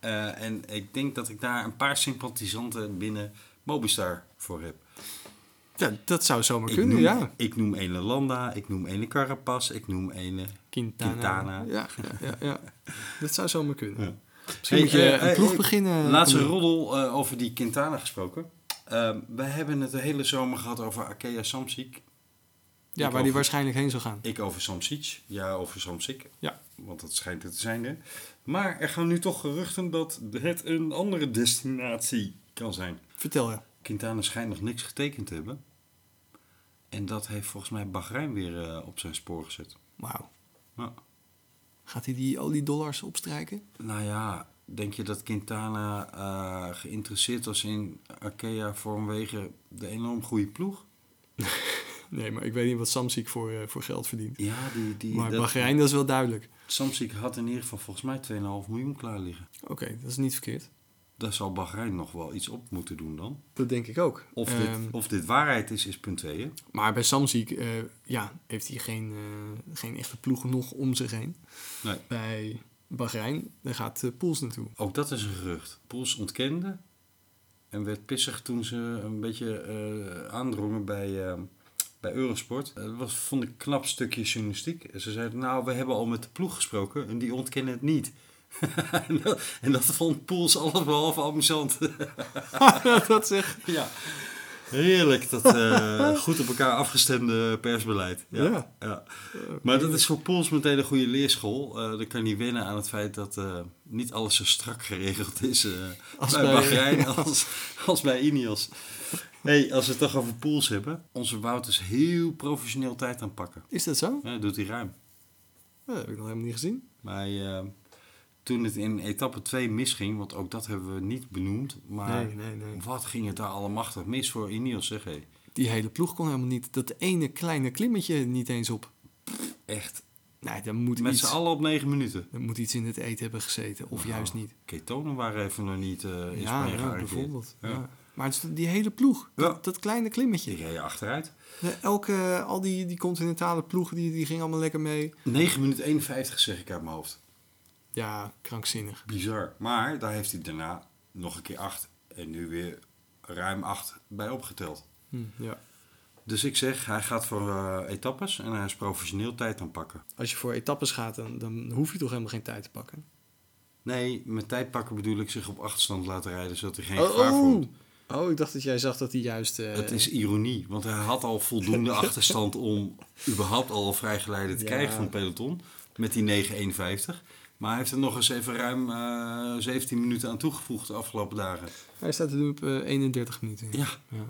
Eh, en ik denk dat ik daar een paar sympathisanten binnen Mobistar voor heb. Ja, dat zou zomaar Ik kunnen, noem, ja. Ik noem ene Landa, ik noem ene Carapaz, ik noem ene... Quintana. Quintana. Ja, ja, ja, ja. dat zou zomaar kunnen. Ja. Misschien Hey, moet je eh, een eh, ploeg eh, beginnen. Laatste roddel over die Quintana gesproken. Ehm wij hebben het de hele zomer gehad over Arkea Samsic. Ja, waar over- die waarschijnlijk heen zou gaan. Ik over Samsic, ja over Samsic. Ja. Want dat schijnt het te zijn. Hè? Maar er gaan nu toch geruchten dat het een andere destinatie kan zijn. Vertel je. Quintana schijnt nog niks getekend te hebben. En dat heeft volgens mij Bahrein weer op zijn spoor gezet. Wauw. Ja. Gaat hij die oliedollars opstrijken? Nou ja, denk je dat Quintana eh, geïnteresseerd was in Arkea vanwege de enorm goede ploeg? Nee, maar ik weet niet wat Samsic voor, eh, voor geld verdient. Ja, die, die, Maar dat, Bahrein, dat is wel duidelijk. Samsic had in ieder geval volgens mij 2,5 miljoen klaar liggen. Oké, dat is niet verkeerd. Daar zal Bahrein nog wel iets op moeten doen dan. Dat denk ik ook. Of, Ehm, dit, of dit waarheid is, is punt 2. Maar bij Samsic eh, ja, heeft hij geen, eh, geen echte ploeg nog om zich heen. Nee. Bij Bahrein, daar gaat uh, Poels naartoe. Ook dat is een gerucht. Poels ontkende en werd pissig toen ze een beetje aandrongen bij, eh, bij Eurosport. Dat was, vond ik een knap stukje journalistiek. En ze zeiden, nou, we hebben al met de ploeg gesproken en die ontkennen het niet. en, dat, en dat vond Poels alles behalve amusant. dat zeg. ja. Heerlijk, dat eh, goed op elkaar afgestemde persbeleid. Ja. Ja. ja. Maar dat is voor Poels meteen een goede leerschool. Eh dan kan hij wennen aan het feit dat eh, niet alles zo strak geregeld is Als bij bij- Bahrein als, als bij Ineos. Nee, als we het toch over Poels hebben. Onze Wout is heel professioneel tijd aan het pakken. Is dat zo? Ja, dat doet hij ruim. Dat heb ik nog helemaal niet gezien. Maar hij, toen het in etappe 2 misging, want ook dat hebben we niet benoemd. Maar Nee, nee, nee. wat ging het daar allemachtig mis voor Ineos, zeg hé. Die hele ploeg kon helemaal niet. Dat ene kleine klimmetje niet eens op. Echt, Nee, dan moet, met z'n allen op 9 minuten. dan moet iets in het eten hebben gezeten. Of Nou, juist niet. Ketonen waren even nog niet eh, in Ja, Spanje ja, bijvoorbeeld. Ja. Ja. Maar het is die hele ploeg. Dat, dat kleine klimmetje. Die reed achteruit. Elke, al die, die continentale ploegen, die, die gingen allemaal lekker mee. 9 minuten 51 zeg ik uit mijn hoofd. Ja, krankzinnig. Bizar. Maar daar heeft hij daarna nog een keer 8 en nu weer ruim 8 bij opgeteld. Hm, ja. Dus ik zeg, hij gaat voor eh, etappes en hij is professioneel tijd aan pakken. Als je voor etappes gaat, dan, dan hoef je toch helemaal geen tijd te pakken. Nee, met tijd pakken bedoel ik zich op achterstand laten rijden, zodat hij geen Oh, gevaar voelt. oh, ik dacht dat jij zag dat hij juist... eh, Het is ironie, want hij had al voldoende achterstand om überhaupt al een vrijgeleide te Ja. krijgen van het peloton. Met die 9,51. Maar hij heeft er nog eens even ruim eh 17 minuten aan toegevoegd de afgelopen dagen. Hij staat er nu op eh, 31 minuten. Ja. Ja.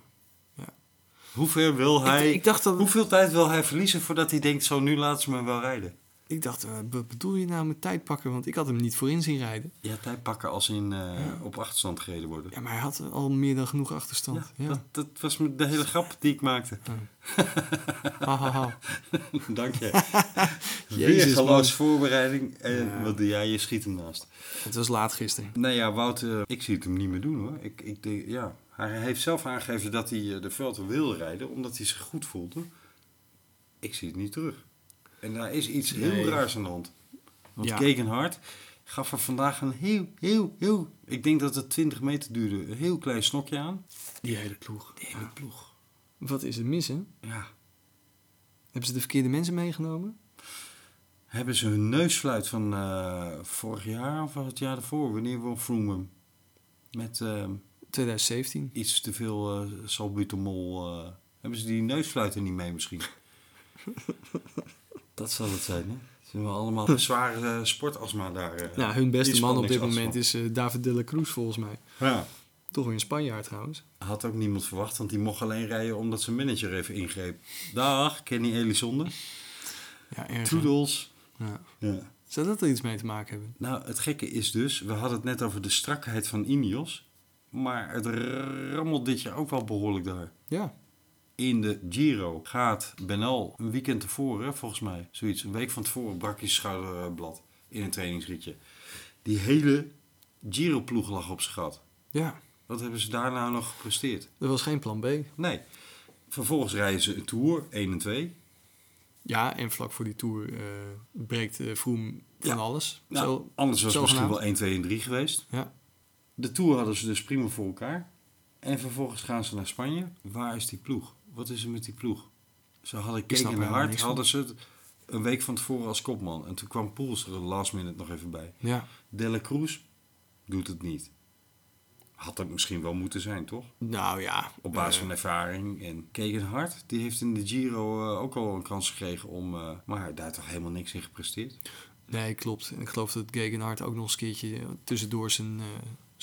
Hoe ver wil hij... Ik, ik dacht dat... Hoeveel tijd wil hij verliezen voordat hij denkt, zo nu laten ze me wel rijden? Ik dacht, eh, wat bedoel je nou met tijd pakken? Want ik had hem niet voorin zien rijden. Ja, tijd pakken als in eh, op achterstand gereden worden. Ja, maar hij had al meer dan genoeg achterstand. Ja. Dat, dat was de hele grap die ik maakte. Ha, ha, ha. Dank je. Weergeloos voorbereiding. En Ja. wat doe jij? Je schiet hem naast. Het was laat gisteren. Nou ja, Wout, eh, ik zie het hem niet meer doen hoor. Ik, ik denk, ja. Hij heeft zelf aangegeven dat hij eh, de Vuelta wil rijden, omdat hij zich goed voelde. Ik zie het niet terug. En daar is iets heel Nee. raars aan de hand. Want Ja. Kegenhard gaf er vandaag een heel, heel, heel... Ik denk dat het 20 meter duurde. Een heel klein snokje aan. Die hele ploeg. De hele ploeg. Wat is er mis, hè? Ja. Hebben ze de verkeerde mensen meegenomen? Hebben ze hun neusfluit van eh, vorig jaar of het jaar daarvoor? Wanneer we hem met eh, 2017. iets te veel eh salbutamol... eh, hebben ze die neusfluit er niet mee misschien? Dat zal het zijn, hè? Ze hebben allemaal zware eh, sportastma daar. eh, nou, hun beste man op dit moment is eh, David de la Cruz, volgens mij. Ja. Toch weer een Spanjaard trouwens. Had ook niemand verwacht, want die mocht alleen rijden omdat zijn manager even ingreep. Dag, Kenny Elizonde. Ja, erg. Toedels. Ja. Ja. Zou dat er iets mee te maken hebben? Nou, het gekke is dus, we hadden het net over de strakheid van Ineos. Maar het rammelt dit jaar ook wel behoorlijk daar. Ja. In de Giro gaat Benal een weekend tevoren, volgens mij, zoiets, een week van tevoren brak hij schouderblad in een trainingsritje. Die hele Giro-ploeg lag op zijn gat. Ja. Wat hebben ze daar nou nog gepresteerd? Er was geen plan B. Nee. Vervolgens rijden ze een Tour, 1 en 2. Ja, en vlak voor die Tour eh, breekt uh, Vroom van Ja. alles. Nou, Zo, anders was het misschien wel 1, 2 en 3 geweest. Ja. De Tour hadden ze dus prima voor elkaar. En vervolgens gaan ze naar Spanje. Waar is die ploeg? Wat is er met die ploeg? Ze hadden en helemaal Hart hadden ze het een week van tevoren als kopman. En toen kwam Poels er de last minute nog even bij. ja. De La Cruz doet het niet. Had het misschien wel moeten zijn, toch? Nou ja. Op basis eh, van ervaring. En Kegenhard, die heeft in de Giro eh, ook al een kans gekregen om... eh, maar daar toch helemaal niks in gepresteerd. Nee, klopt. En ik geloof dat Gegenhard ook nog eens een keertje tussendoor zijn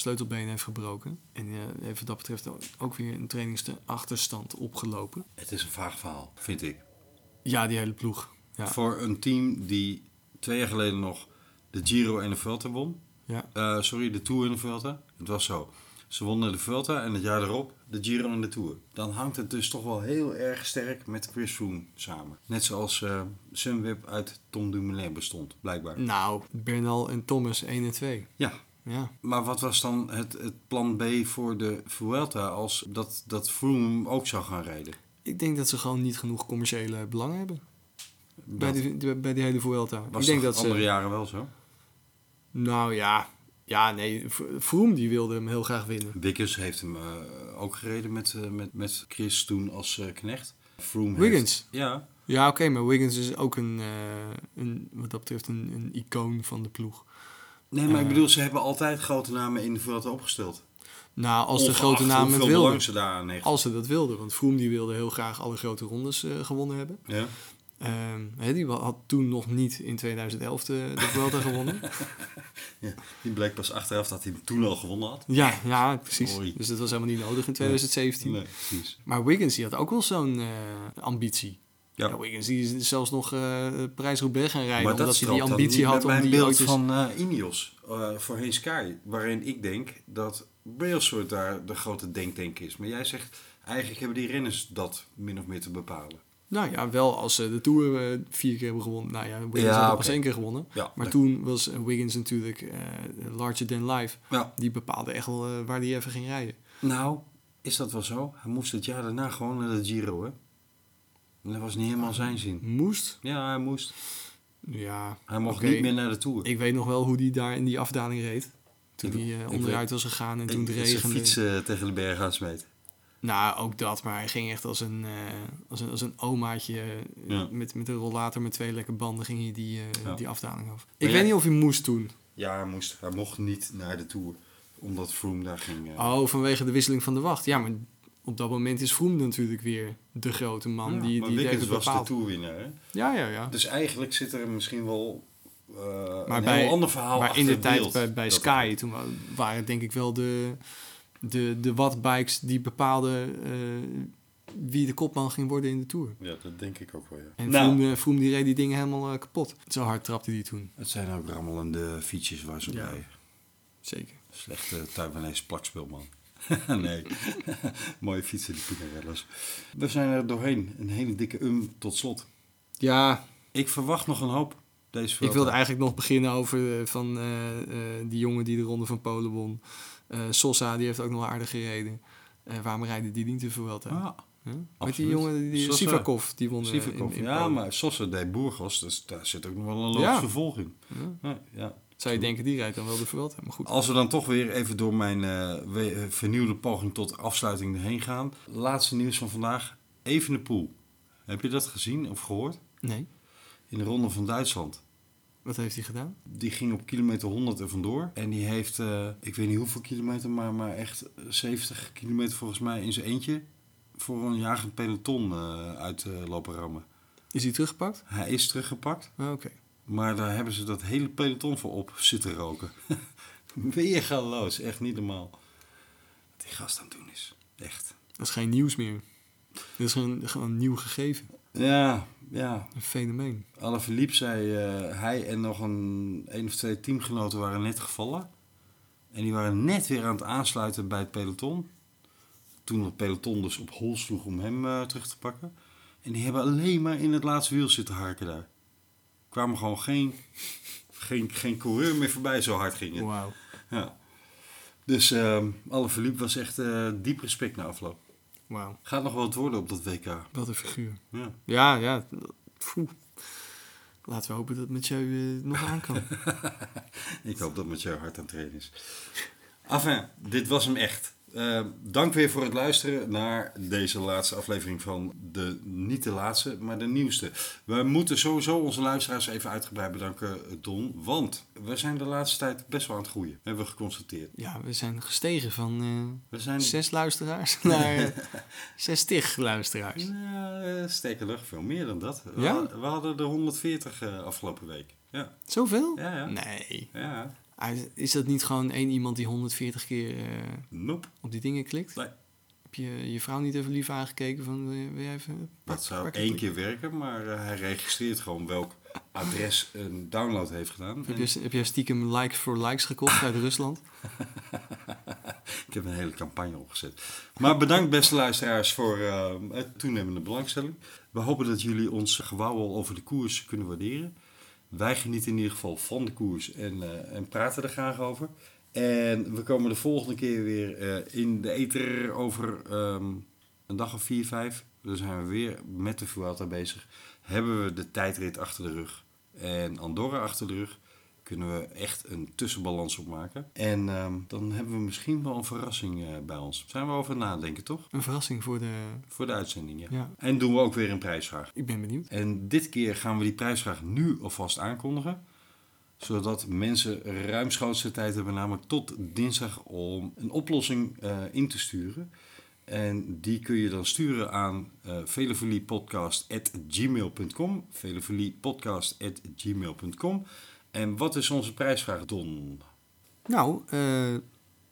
sleutelbeen heeft gebroken. En eh, heeft wat dat betreft ook weer een trainingsachterstand opgelopen. Het is een vaag verhaal, vind ik. Ja, die hele ploeg. Ja. Voor een team die twee jaar geleden nog de Giro en de Vuelta won. Ja. Eh, sorry, de Tour en de Vuelta. Het was zo. Ze wonnen de Vuelta en het jaar erop de Giro en de Tour. Dan hangt het dus toch wel heel erg sterk met Chris Froome samen. Net zoals eh Sunweb uit Tom Dumoulin bestond, blijkbaar. Nou, Bernal en Thomas 1 en 2. Ja, Ja. maar wat was dan het, het plan B voor de Vuelta als dat, dat Froome ook zou gaan rijden? Ik denk dat ze gewoon niet genoeg commerciële belangen hebben. Bij, die, de- bij die hele Vuelta. was ik denk dat andere ze... jaren wel zo? Nou ja. Ja, nee. Vroom die wilde hem heel graag winnen. Wickers heeft hem eh, ook gereden met, eh, met, met Chris toen als eh, knecht. Froome Wiggins. heeft- ja, Ja, oké, maar Wiggins is ook een, een wat dat betreft een, een icoon van de ploeg. Nee, maar ik bedoel, ze hebben altijd grote namen in de Vuelta opgesteld. Nou, als de grote namen hoeveel wilden. ze hechten. Als ze dat wilden. Want Froome die wilde heel graag alle grote rondes eh, gewonnen hebben. Ja. Ehm, hè, die had toen nog niet in 2011 de, de Vuelta gewonnen. Die bleek pas achteraf dat hij toen al gewonnen had. Ja, ja, precies. Dus dat was helemaal niet nodig in 2017. Nee, precies. Maar Wiggins die had ook wel zo'n eh, ambitie. Ja. Ja. Wiggins die is zelfs nog eh Parijs-Roubaix gaan rijden. Maar omdat hij die ambitie had om die beeld ooit eens- van eh Ineos eh, voorheen Sky. Waarin ik denk dat Brailsford daar de grote denktank is. Maar jij zegt, eigenlijk hebben die renners dat min of meer te bepalen. Nou ja, wel als ze de Tour vier keer hebben gewonnen. Nou ja, Wiggins Ja, had nog oké. pas één keer gewonnen. Ja, Maar toen was Wiggins natuurlijk larger than life. Ja. Die bepaalde echt wel waar hij even ging rijden. Nou, is dat wel zo? Hij moest het jaar daarna gewoon naar de Giro, hè? Dat was niet helemaal zijn zin. Moest. Ja, hij moest. Ja, Hij mocht niet meer naar de Tour. Ik weet nog wel hoe die daar in die afdaling reed. Toen Ik- hij eh, ik onderuit was gegaan en toen het Ik- zijn regende. fiets eh, tegen de berg aansmeet. Nou, ook dat. Maar hij ging echt als een, eh, als een, als een omaatje. Ja. Met, met een rollator met twee lekke banden ging hij die, Ja. die afdaling af. Ik weet niet of hij moest toen. Ja, hij moest. Hij mocht niet naar de Tour. Omdat Froome daar ging. Oh, vanwege de wisseling van de wacht. Ja, maar op dat moment is Froome natuurlijk weer de grote man ja, die, maar die Wiggins was de hè? Ja, ja, ja. Dus eigenlijk zit er misschien wel eh, Maar, een bij, heel ander verhaal maar in de tijd beeld. bij, bij Dat- Sky, toen wa- waren denk ik wel de, de, de wattbikes die bepaalden eh, wie de kopman ging worden in de Tour. Ja, dat denk ik ook wel, ja. En nou, Froome, Froome die reed die dingen helemaal eh, kapot. Zo hard trapte die toen. het zijn ook rammelende fietsjes waar ze Ja. bij. Zeker. Slechte plakspul, man. nee. Mooie fietsen, die Pinarellas. We zijn er doorheen. Een hele dikke um tot slot. Ja, Ik verwacht nog een hoop. Deze ik wilde eigenlijk nog beginnen over eh, van eh, eh, die jongen die de ronde van Polen won. Sosa, die heeft ook nog aardig gereden. Waarom rijden die niet de Vuelta? Ah, Huh? Weet die jongen, die Sosa. Sivakov, die won Sivakov. in, in ja, Polen. maar Sosa de Burgos, dus daar zit ook nog wel een logische Ja. Ja. Ja, ja. Zou je denken, die rijdt dan wel de Vuelta. Maar goed. Als we dan toch weer even door mijn eh, vernieuwde poging tot afsluiting heen gaan. Laatste nieuws van vandaag. Even de pool. Heb je dat gezien of gehoord? Nee, In de ronde van Duitsland. wat heeft hij gedaan? Die ging op kilometer 100 er vandoor. En die heeft, eh, ik weet niet hoeveel kilometer, maar, maar echt 70 kilometer volgens mij in zijn eentje. Voor een jagend peloton eh, uit lopen rammen. Is hij teruggepakt? Hij is teruggepakt. Ah, Oké. Maar daar hebben ze dat hele peloton voor op zitten roken. Weergaloos, echt niet normaal. Wat die gast aan het doen is. Echt. Dat is geen nieuws meer. Dat is gewoon, gewoon een nieuw gegeven. Ja, ja. Een fenomeen. Alaphilippe zei, eh, hij en nog een, een of twee teamgenoten waren net gevallen. En die waren net weer aan het aansluiten bij het peloton. Toen het peloton dus op hol sloeg om hem eh, terug te pakken. En die hebben alleen maar in het laatste wiel zitten harken daar. Kwamen gewoon geen, geen, geen coureur meer voorbij, zo hard ging het. Wauw. Ja. Dus ehm Alaphilippe was echt eh, diep respect na afloop. Wauw. Gaat nog wel wat worden op dat WK. Wat een figuur. Ja. Ja, ja. Laten we hopen dat Mathieu eh, nog aan kan. Ik hoop dat met jou hard aan het trainen is. Enfin, dit was hem echt. Eh, dank weer voor het luisteren naar deze laatste aflevering van de, niet de laatste, maar de nieuwste. We moeten sowieso onze luisteraars even uitgebreid bedanken, Don. Want we zijn de laatste tijd best wel aan het groeien, hebben we geconstateerd. Ja, we zijn gestegen van We eh, zijn zes luisteraars naar eh, zestig luisteraars. Ja, eh, sterker nog, veel meer dan dat. We, Ja? hadden- we hadden er 140 eh, afgelopen week. Ja, Zoveel? ja, ja. Nee. ja. Is dat niet gewoon één iemand die 140 keer eh, Nope. op die dingen klikt? Nee. Heb je je vrouw niet even lief aangekeken van wil je, wil even... pak- Dat zou één keer werken, maar eh, hij registreert gewoon welk adres een download heeft gedaan. Heb je, heb jij stiekem likes voor likes gekocht uit Rusland? ik heb een hele campagne opgezet. Maar bedankt beste luisteraars voor eh, het toenemende belangstelling. We hopen dat jullie ons gewauwel over de koers kunnen waarderen. Wij genieten in ieder geval van de koers en, eh, en praten er graag over. En we komen de volgende keer weer eh, in de ether over ehm, een dag of vier, vijf. Dan zijn we weer met de Vuelta bezig. Hebben we de tijdrit achter de rug en Andorra achter de rug. Kunnen we echt een tussenbalans opmaken. En ehm, dan hebben we misschien wel een verrassing eh, bij ons. Zijn we over nadenken, toch? Een verrassing voor de... Voor de uitzending, ja. Ja. En doen we ook weer een prijsvraag. Ik ben benieuwd. En dit keer gaan we die prijsvraag nu alvast aankondigen. Zodat mensen ruimschoots de tijd hebben, namelijk tot dinsdag, om een oplossing eh, in te sturen. En die kun je dan sturen aan uh, veleveliepodcast.gmail.com veleveliepodcast.gmail.com En wat is onze prijsvraag, Don? Nou, eh,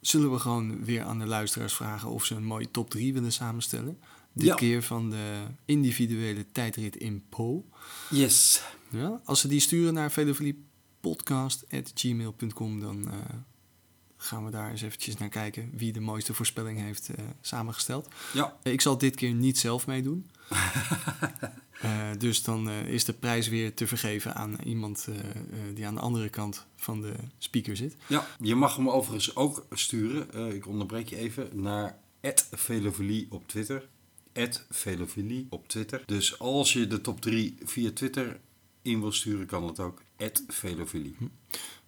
zullen we gewoon weer aan de luisteraars vragen of ze een mooie top 3 willen samenstellen? Dit Ja. keer van de individuele tijdrit in Po. Yes. Ja, als ze die sturen naar veleveliepodcast.gmail.com, dan eh, gaan we daar eens eventjes naar kijken wie de mooiste voorspelling heeft eh, samengesteld. Ja, Ik zal dit keer niet zelf meedoen. Eh, dus dan eh, is de prijs weer te vergeven aan iemand eh, die aan de andere kant van de speaker zit. Ja, je mag hem overigens ook sturen. ik onderbreek je even naar @velofilie op Twitter. @velofilie op Twitter. Dus als je de top 3 via Twitter in wil sturen, kan dat ook. @velofilie.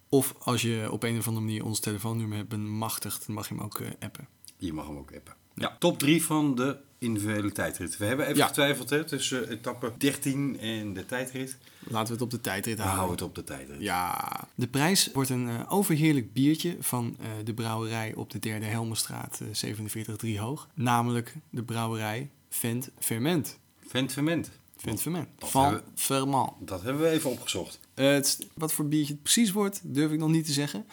Of als je op een of andere manier ons telefoonnummer hebt bemachtigd, dan mag je hem ook appen. Je mag hem ook appen. Ja, top 3 van de individuele tijdrit. We hebben even Ja. getwijfeld hè, tussen etappe 13 en de tijdrit. Laten we het op de tijdrit We houden. houden het op de tijdrit. Ja, de prijs wordt een eh, overheerlijk biertje van eh, de brouwerij op de derde Helmenstraat, eh 47 hoog. Namelijk de brouwerij Vent Ferment. Vent Ferment. Vent Ferment. Dat Van hebben Ferment. Dat hebben we even opgezocht. Eh, het wat voor biertje het precies wordt, durf ik nog niet te zeggen.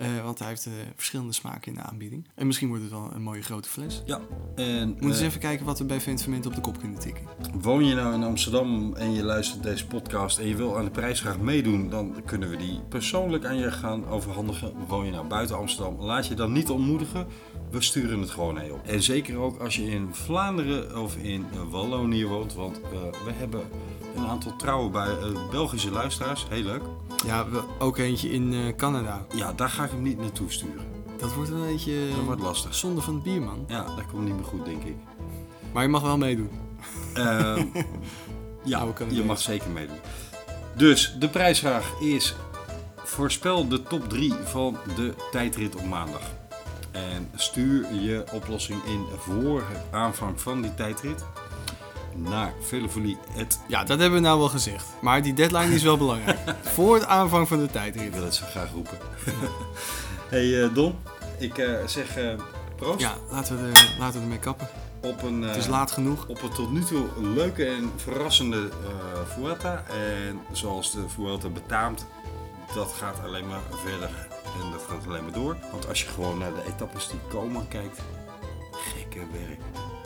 Eh, want hij heeft eh, verschillende smaken in de aanbieding. En misschien wordt het wel een mooie grote fles. Ja, en Moeten eens eh, even kijken wat we bij Vent Ferment op de kop kunnen tikken. Woon je nou in Amsterdam en je luistert deze podcast en je wil aan de prijs graag meedoen, dan kunnen we die persoonlijk aan je gaan overhandigen. Woon je nou buiten Amsterdam, laat je dan niet ontmoedigen. We sturen het gewoon heel. En zeker ook als je in Vlaanderen of in Wallonië woont, want we hebben een aantal trouwe bij, eh, Belgische luisteraars. Heel leuk. Ja, ook eentje in eh, Canada. Ja, daar ga ik hem niet naartoe sturen. Dat wordt een beetje Dat wordt lastig. zonde van het bier, man. Ja, dat komt niet meer goed, denk ik. Maar je mag wel meedoen. Ehm, ja, Canadees. je mag zeker meedoen. Dus de prijsvraag is: voorspel de top 3 van de tijdrit op maandag. En stuur je oplossing in voor aanvang van die tijdrit naar Velofolie. Ja, dat hebben we nou wel gezegd. Maar die deadline is wel belangrijk. Voor het aanvang van de Ik tijdrit. wil het zo graag roepen. hey eh, Don, ik eh, zeg eh, proost Ja, laten we, er, laten we ermee kappen. op een. Het is laat genoeg. Op een tot nu toe leuke en verrassende Vuelta. En zoals de Vuelta betaamt, dat gaat alleen maar verder. En dat gaat alleen maar door. Want als je gewoon naar de etappes die komen kijkt, gekke werk.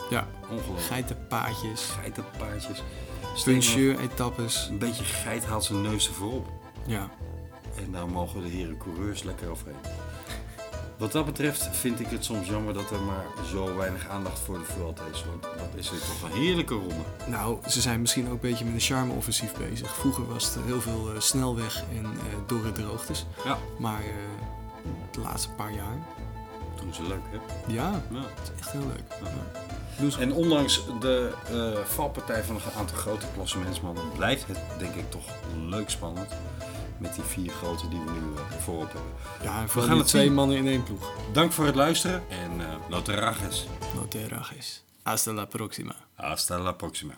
Ja, Ongelooflijk. geitenpaadjes, nog, puncheur-etappes. Een beetje geit haalt zijn neus ervoor op. Ja. En daar mogen de heren coureurs lekker overheen. Wat dat betreft vind ik het soms jammer dat er maar zo weinig aandacht voor de Vuelta is. Want dat is weer toch een heerlijke ronde. Nou, ze zijn misschien ook een beetje met een charme-offensief bezig. Vroeger was het heel veel eh, snelweg en eh dorre droogtes. Ja. Maar eh, de laatste paar jaar, Doen ze leuk, hè? ja, Ja. het is echt heel leuk. Ja. En ondanks de eh, valpartij van een aantal grote klassementsmannen blijft het denk ik toch leuk spannend. Met die vier grote die we nu eh, voorop hebben. Ja, en gaan het twee zien. mannen in één ploeg. Dank voor het luisteren en uh, no te rajes. No te rajes. Hasta la próxima. Hasta la próxima.